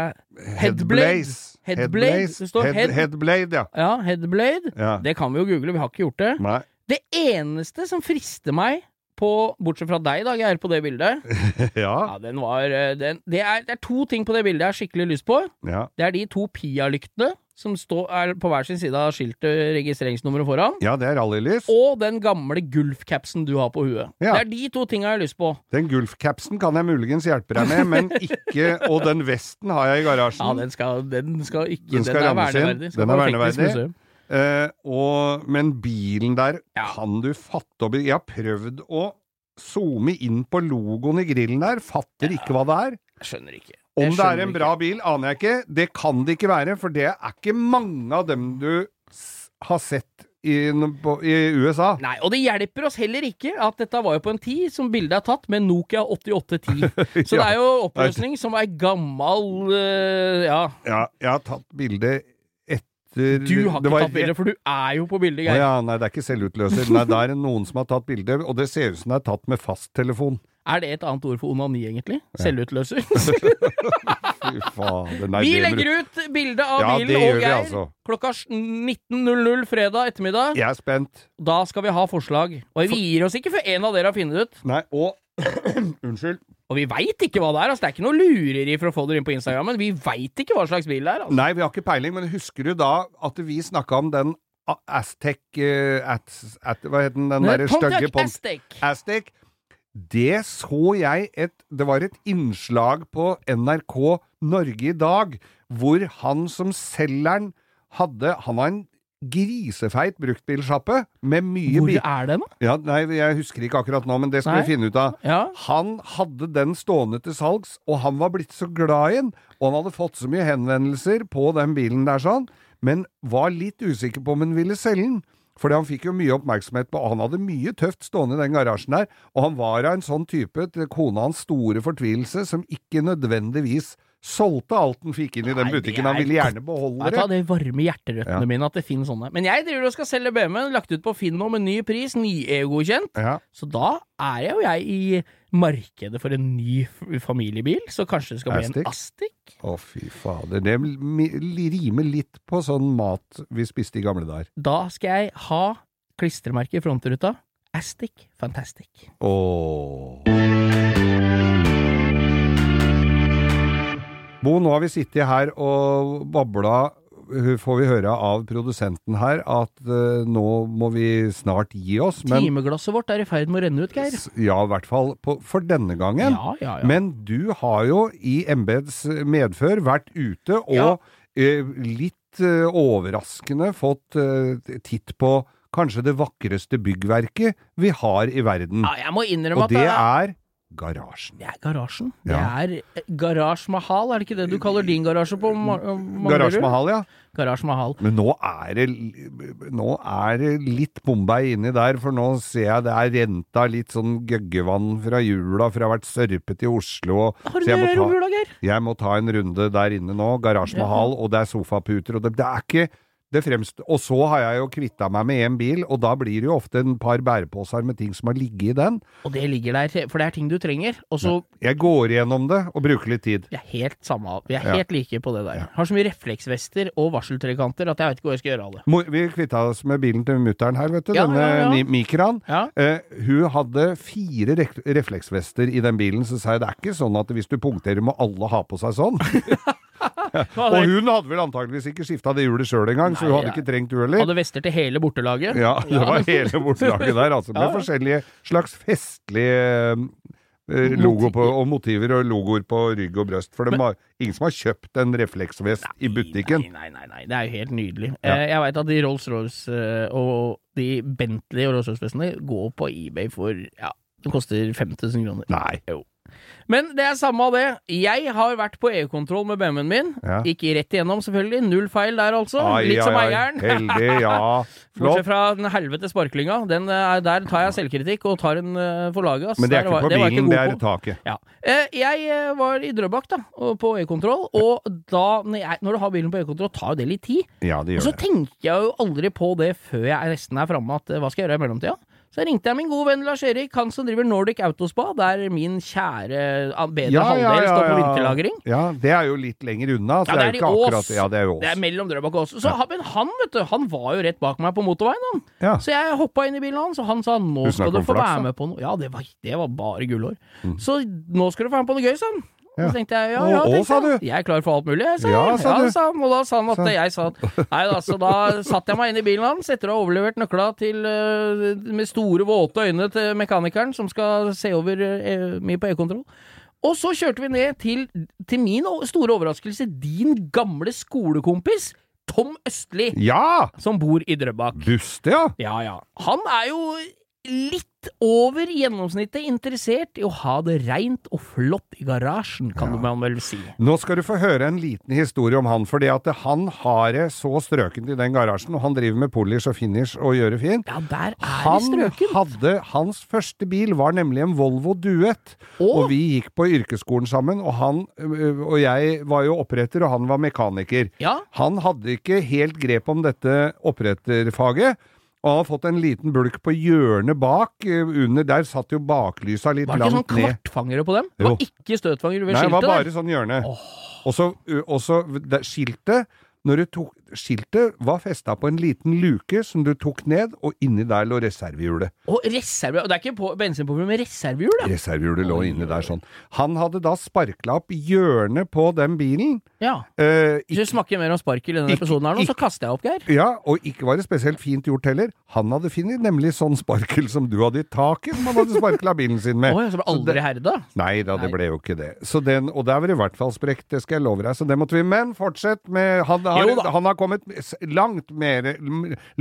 Headblaze. Headblade. Det står Head, head- Headblade, ja. Ja, Headblade. ja. Det kan vi jo google, vi har ikke gjort det. Nei. Det eneste som frister meg på, bortsett fra deg, da, Geir, på det bildet ja. Ja, den var eh, den, det, er, det er to ting på det bildet jeg har skikkelig lyst på. ja. Det er de to Pia-lyktene som står, er på hver sin side av skiltet, registreringsnummeret foran. Ja, det er rallylys. Og den gamle Gulf-capsen du har på huet. Ja. Det er de to tinga jeg har lyst på. Den Gulf-capsen kan jeg muligens hjelpe deg med, men ikke Og den vesten har jeg i garasjen. Ja, den skal, den skal ikke Den skal er verneverdig. Den er verneverdig. Eh, og, men bilen der, Ja. kan du fatte i Jeg har prøvd å zoome inn på logoen i grillen der, fatter ikke hva det er. Jeg skjønner ikke. Om det er en en ikke. bra bil, aner jeg ikke. Det kan det ikke være, for det er ikke mange av dem du har sett i, på, i USA. Nei, og det hjelper oss heller ikke at dette var jo på en tid som bildet er tatt med Nokia 8810. Så det er jo oppløsning som er gammel uh, Ja. Ja, jeg har tatt bilde etter Du har ikke tatt bilde, for du er jo på bildet, Geir. ja, nei, det er ikke selvutløser. Nei, det er noen som har tatt bilde, og det ser ut som det er tatt med fasttelefon. Er det et annet ord for onani, egentlig? Selvutløser? Fy fader. Nei, vi legger ut bilde av Ja, bilen og Geir altså. klokka 19.00 fredag ettermiddag. Jeg er spent. Da skal vi ha forslag. Og vi gir oss ikke før en av dere har funnet det ut. Nei, og Unnskyld. Og vi veit ikke hva det er. altså Det er ikke noe lureri for å få dere inn på Instagram, men vi veit ikke hva slags bil det er. altså Nei, vi har ikke peiling, men husker du da at vi snakka om den Aztec uh, at, at, Hva het den, den derre stygge Pontiac Aztec. Aztec. Det så jeg et Det var et innslag på NRK Norge i dag, hvor han som selgeren hadde Han var en grisefeit bruktbilsjappe med mye Hvor er den, da? Ja, nei, jeg husker ikke akkurat nå, men det skal Nei. vi finne ut av. Ja. Han hadde den stående til salgs, og han var blitt så glad i den, og han hadde fått så mye henvendelser på den bilen der sånn, men var litt usikker på om han ville selge den. Fordi han fikk jo mye oppmerksomhet på, og han hadde mye tøft stående i den garasjen der, og han var av en sånn type, til kona hans store fortvilelse, som ikke nødvendigvis solgte alt han fikk inn i den butikken. Han ville gjerne beholde det. Det varmer hjerterøttene Ja. mine at det finnes sånne. Men jeg driver og skal selge BMW-en, lagt ut på Finn nå med ny pris, ny-EU-godkjent. Ja. Så da er jo jeg i markedet for en ny familiebil, så kanskje det skal bli en Astic? Å, fy fader. Det rimer litt på sånn mat vi spiste i gamle dager. Da skal jeg ha klistremerke i frontruta. Astic Fantastic. Åh. Bo, nå har vi sittet her og babla, får vi høre av produsenten her, at uh, nå må vi snart gi oss. Men Timeglasset vårt er i ferd med å renne ut, Geir. ja, i hvert fall på, for denne gangen. Ja, ja, ja. Men du har jo i embets medfør vært ute og eh, litt uh, overraskende fått eh, titt på kanskje det vakreste byggverket vi har i verden. ja, jeg må innrømme og at det det er garasjen. det er garasjen. Det er Garasj Mahal, er det ikke det du kaller din garasje på Ma- Manglerud? Garasje Mahal, ja. Garasje Mahal. Men nå er det, nå er det litt Bombay inni der, for nå ser jeg det er renta litt sånn gøggevann fra jula, for jeg har vært sørpet i Oslo. Og, Har du det i ta, Geir? jeg må ta en runde der inne nå. Garasje Ja. Mahal, og det er sofaputer, og det, det er ikke og så har jeg jo kvitta meg med én bil, og da blir det jo ofte en par bæreposer med ting som har ligget i den. Og det ligger der, for det er ting du trenger. Og så Jeg går gjennom det og bruker litt tid. Vi er helt samme, vi er Ja. helt like på det der. Har så mye refleksvester og varseltrekanter at jeg vet ikke hvor jeg skal gjøre av det. Vi kvitta oss med bilen til mutter'n her, vet du. Ja, denne ja, ja. Ja. Eh, hun hadde fire refleksvester i den bilen, så sa jeg det er ikke sånn at hvis du punkterer må alle ha på seg sånn. Og hun hadde vel antageligvis ikke skifta det hjulet sjøl engang, så hun hadde ikke trengt du heller. Hadde vester til hele bortelaget. Ja, det var hele bortelaget der, altså. Med forskjellige slags festlige eh, logo på, og motiver og logoer på rygg og brøst. For det var ingen som har kjøpt en refleksvest i butikken. Nei, nei, nei, nei. det er jo helt nydelig. Ja. Eh, jeg veit at de Rolls-Royce eh, og de Bentley og Rolls-Royce-vestene går på eBay for ja, det koster 5000 kroner. Nei. Jo. Men det er samme av det. Jeg har vært på EU-kontroll med BMW-en min. Ja. Gikk rett igjennom, selvfølgelig. Null feil der, altså. Ai, Litt ai, som eieren. Heldig, ja. Bortsett fra den helvete sparklinga. Den, eh, der tar jeg selvkritikk og tar en uh, for laget. Altså. Men det er ikke på bilen, god det er på. taket. Ja. Eh, jeg eh, var i Drøbak da, på EU-kontroll, og da, når, jeg, når du har bilen på EU-kontroll, tar jo det litt tid. Ja, det Og så det. tenker jeg jo aldri på det før jeg nesten er framme, at eh, hva skal jeg gjøre i mellomtida? Så ringte jeg min gode venn Lars Erik, han som driver Nordic Autospa, der min kjære bedre bedre halvdel står på vinterlagring. Ja, det er jo litt lenger unna. Så Ja, det er det er ikke i Ås. akkurat Ja, det er jo Det er mellom Drøbak og Ås. Så, han- Men han, vet du, han var jo rett bak meg på motorveien, han. Ja. Så jeg hoppa inn i bilen hans, og han sa nå skal du få være med på noe. Ja, det var, det var bare gullår. Så nå skal du få være med på noe gøy, sa han. Ja. Så tenkte jeg ja, ja, tenkte sa jeg. du? Jeg er klar for alt mulig, jeg, sa Ja, jeg. sa ja, sa han. Og da sa han at jeg sa Nei da, så da satte jeg meg inn i bilen hans etter å ha overlevert nøkla til øh, med store, våte øyne til mekanikeren som skal se over mye meg på E-kontroll. Og så kjørte vi ned til, til min store overraskelse, din gamle skolekompis Tom Østli, Ja! som bor i Drøbak. Buste, ja. Ja, ja. Han er jo litt over gjennomsnittet interessert i å ha det reint og flott i garasjen, kan man vel si. Nå skal du få høre en liten historie om han, fordi at han har det så strøkent i den garasjen, og han driver med polish og finish og gjør det fint. Ja, der er Han strøkent. hadde, hans første bil var nemlig en Volvo Duett, og vi gikk på yrkesskolen sammen, og han øh, og jeg var jo oppretter, og han var mekaniker. Ja, Han hadde ikke helt grep om dette oppretterfaget, og han har fått en liten bulk på hjørnet bak, eh, under der satt jo baklysa litt langt ned. Var det ikke sånn kvartfangere på dem? Det var ikke støtfangere ved skiltet? Nei, det var bare der. sånn hjørne. Så, og så skiltet når du tok, Skiltet var festa på en liten luke som du tok ned, og inni der lå reservehjulet. Og reserve... Og det er ikke på bensinpumpe med reservehjul, da? Reservehjulet lå inni der sånn. Han hadde da sparkla opp hjørnet på den bilen. Ja. Eh, Hvis du snakker mer om sparkel i denne Ikke- episoden her nå, så kaster jeg opp, Geir. ja, og ikke var det spesielt fint gjort heller. Han hadde funnet nemlig sånn sparkel som du hadde i taket, som han hadde sparkla bilen sin med. Oi, så ble aldri herda? Nei da, det ble jo ikke det. Så den, og der var det i hvert fall sprekt, det skal jeg love deg. Så det måtte vi. Men fortsett med Han har, han har kommet langt mer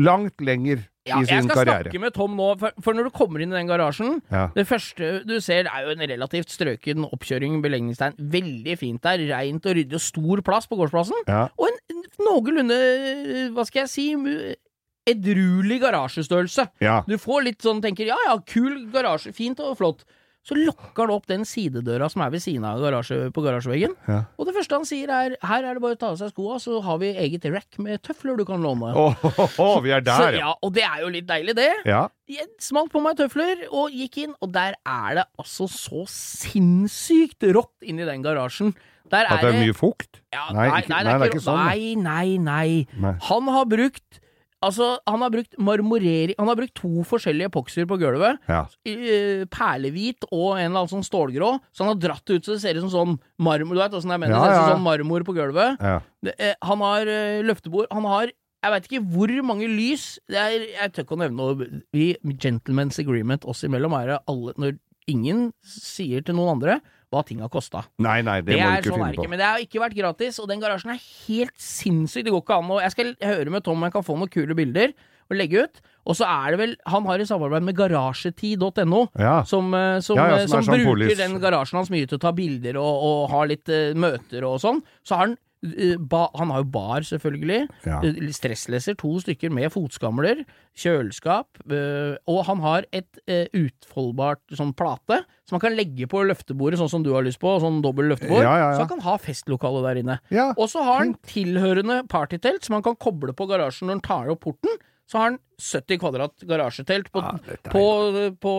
Langt lenger Ja, jeg skal karriere. snakke med Tom nå, for, for når du kommer inn i den garasjen Ja. Det første du ser er jo en relativt strøken oppkjøring, belegningstegn. Veldig fint der, reint og ryddig og stor plass på gårdsplassen. Ja. Og en noenlunde, hva skal jeg si, edruelig garasjestørrelse. Ja. Du får litt sånn, tenker ja ja, kul garasje, fint og flott. Så lukker han opp den sidedøra som er ved siden av garasje, på garasjeveggen. Ja. Og det første han sier er her er det bare å ta av seg skoa, så har vi eget rack med tøfler du kan låne. Åh, vi er der, ja. ja, og det er jo litt deilig, det. ja. Jeg smalt på meg tøfler og gikk inn, og der er det altså så sinnssykt rått inni den garasjen. Der At det er mye fukt? ja, Nei, nei, ikke- nei, nei, det er ikke sånn, Nei, nei, nei. Nei. Han har brukt Altså, han har brukt marmorering Han har brukt to forskjellige epokser på gulvet. Ja. eh, Perlehvit og en eller annen sånn stålgrå. Så han har dratt det ut så det ser ut som sånn marmor Du vet åssen jeg mener? Ja, det ser ut som sånn marmor på gulvet. ja. Det, eh, han har eh, løftebord. Han har jeg veit ikke hvor mange lys. Det er, jeg tør ikke å nevne noe. Vi, Gentlemen's agreement oss imellom er det alle Når ingen sier til noen andre hva ting har kosta. Nei, nei, det, Det, må du ikke sånn finne på. men det har ikke vært gratis, og den garasjen er helt sinnssyk. Det går ikke an å Jeg skal høre med Tom om jeg kan få noen kule bilder å legge ut. Og så er det vel Han har i samarbeid med garasjetid.no. Ja. Som, eh, som, Ja, ja, eh, som som, sånn bruker polis. den garasjen hans mye til å ta bilder og, og ha litt uh, møter og sånn. Så har han ba, Han har jo bar, selvfølgelig. Ja. Eh, Stressleser, to stykker med fotskamler. Kjøleskap. øh, og han har et øh, utfoldbart sånn plate som han kan legge på løftebordet, sånn som du har lyst på. Sånn dobbel løftebord. Ja, ja. Så han kan ha festlokale der inne. Og så har han tilhørende partytelt som han kan koble på garasjen når han tar opp porten. Så har han 70 kvadrat garasjetelt på, Ja, på, på,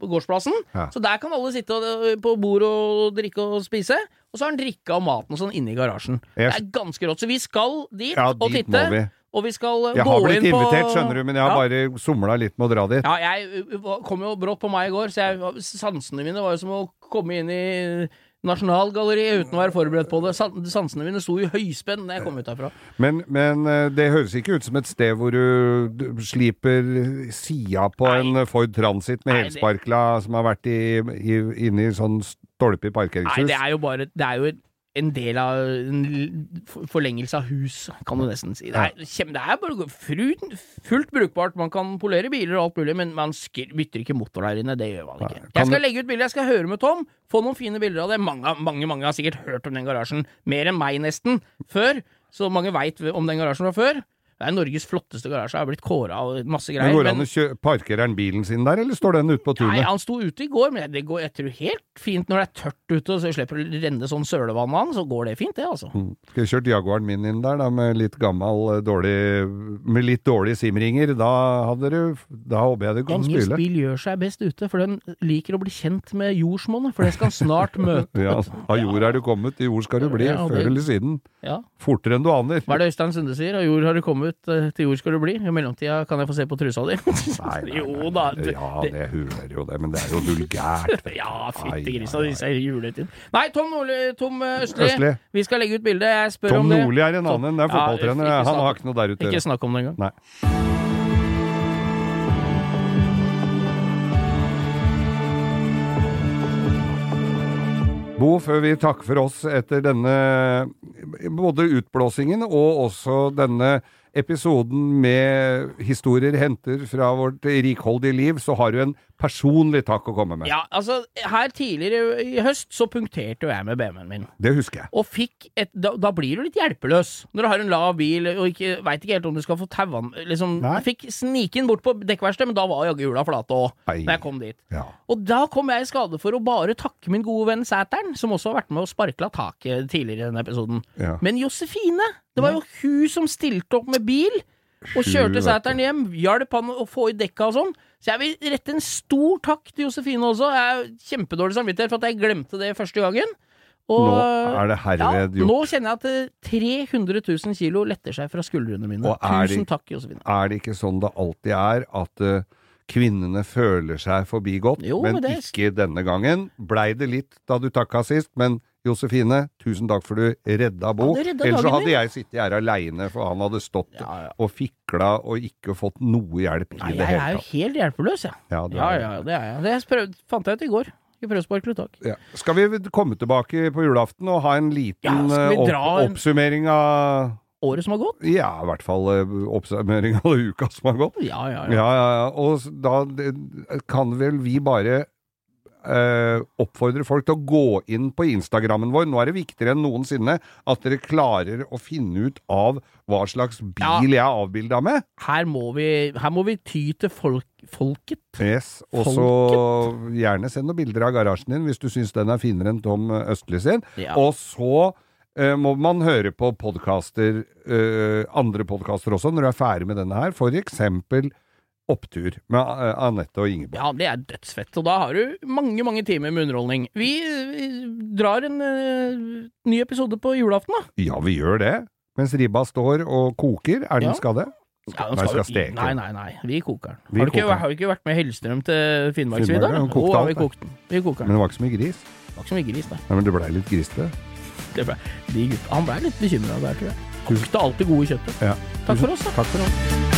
på, gårdsplassen. Ja. Så der kan alle sitte på bord og drikke og spise. Og så har han drikka og maten og sånn inne i garasjen. Yes. Det er ganske rått. Så vi skal dit Ja, og dit titte. må vi. Og vi skal øh, Jeg gå har blitt invitert, skjønner du, men jeg har Ja. bare somla litt med å dra dit. Ja, jeg kom jo brått på meg i går, så jeg, sansene mine var jo som å komme inn i Nasjonalgalleriet uten å være forberedt på det. Sansene mine sto i høyspenn da jeg kom ut derfra. Men, men eh, det høres ikke ut som et sted hvor du, sliper sida på Nei. en Ford Transit med helsparkla som har vært i, i, inne i sånn stolpe i Nei, det er jo bare Det er jo en del av en forlengelse av hus, kan du nesten si. Det er, det er bare fru- fullt brukbart. Man kan polere biler og alt mulig, men man bytter ikke motor der inne. Det gjør man ikke. Jeg skal legge ut bilder, jeg skal høre med Tom. Få noen fine bilder av det. Mange, mange, mange har sikkert hørt om den garasjen. Mer enn meg, nesten. Før. Så mange veit om den garasjen fra før. Det er Norges flotteste garasje. Har blitt kåra og masse greier. Men går han an men- å kjø Parkerer han bilen sin der, eller står den ute på Nei, han sto ute i går, men det går, jeg tror helt fint når det er tørt ute, og så slipper å renne sånn sølevann av den, så går det fint, det, altså. Mm. Skal jeg kjørt Jaguaren min inn der, da, med litt gammel, eh, dårlig Med litt dårlige simringer. Da hadde du Da håper jeg du kan Engelsk spyle. bil gjør seg best ute, for den liker å bli kjent med jordsmonnet, for det skal han snart møte. Ja, av jord er du kommet, i jord skal du bli, Ja, det- før eller siden. Ja. Fortere enn du aner. Hva er det Øystein Sunde sier? Av jord har du kommet, eh, til jord skal du bli. I mellomtida kan jeg få se på trusa di. Nei, nei, jo da. nei. Ja, det huler jo det, men det er jo vulgært. Ja, fytti grisa, disse juletiden. Nei, Tom Nordli, Tom eh, Østli, Østli. vi skal legge ut bilde. Jeg spør Tom om det. Nordli er en annen, det er fotballtrener. Ja, Han har ikke noe der ute. Ikke snakk om det engang. Nei. Bo, før vi takker for oss etter denne både utblåsingen og også denne episoden med historier henter fra vårt rikholdige liv, så har du en personlig takk å komme med. Ja, altså, her tidligere i høst så punkterte jo jeg med BMW-en min. Det husker jeg. Og fikk et da, da blir du litt hjelpeløs når du har en lav bil og ikke veit ikke helt om du skal få taua liksom. Jeg fikk snike den bort på dekkverkstedet, men da var jaggu hjula flate òg, da jeg kom dit. Ja. Og da kom jeg i skade for å bare takke min gode venn Sæteren, som også har vært med og sparkla taket tidligere i denne episoden. Ja. Men Josefine, det var jo hun som stilte opp med bil. Og kjørte Sæteren hjem, hjalp han å få i dekka og sånn. Så jeg vil rette en stor takk til Josefine også. Jeg har kjempedårlig samvittighet for at jeg glemte det første gangen. Og, Nå er det herved ja, gjort. Nå kjenner jeg at eh, 300 000 kilo letter seg fra skuldrene mine. Og Tusen det- takk, Josefine. Er det ikke sånn det alltid er, at uh, kvinnene føler seg forbigått, men det- ikke denne gangen? Blei det litt da du takka sist, men Josefine, tusen takk for du redda Bo. Ja, redda Ellers så hadde jeg sittet her aleine, for han hadde stått Ja, ja. og fikla og ikke fått noe hjelp i Nei, det jeg er jo helt hjelpeløs, jeg. Ja, Ja, ja, det er jeg. Det prøvde, fant jeg ut i går. Ja. Skal vi komme tilbake på julaften og ha en liten Ja, eh, opp, oppsummering av Året som har gått? Ja, i hvert fall eh, oppsummering av uka som har gått. Ja, ja, Ja, ja. ja, ja. Og da kan vel vi bare eh, oppfordre folk til å gå inn på Instagrammen vår. Nå er det viktigere enn noensinne at dere klarer å finne ut av hva slags bil jeg er avbilda med. Her må vi, her må vi ty til folk, folket. Yes, Og så gjerne send noen bilder av garasjen din hvis du syns den er finere enn Tom Østli sin. Ja. Og så eh, må man høre på podkaster, eh, andre podkaster også, når du er ferdig med denne her. For eksempel Opptur med eh, Anette og Ingeborg. Ja, det er dødsfett. Og da har du mange, mange timer med underholdning. Vi, vi drar en uh, ny episode på julaften, da. Ja, vi gjør det. Mens ribba står og koker. Er den Ja. skal? Ja, Nei, skal steke. Nei, nei, nei. Vi koker den. Vi Har, du ikke, koker den. har vi ikke vært med Hellstrøm til Finnmarksvidda? Finnmark, har vi kokt den. Vi koker Men det var ikke så mye gris. Det var ikke så mye gris, da Nei, men det blei litt grisete. det ble, de gutta, han blei litt bekymra der, tror jeg. Kokte alltid gode kjøttet. Ja. Takk for oss, da. Takk for oss.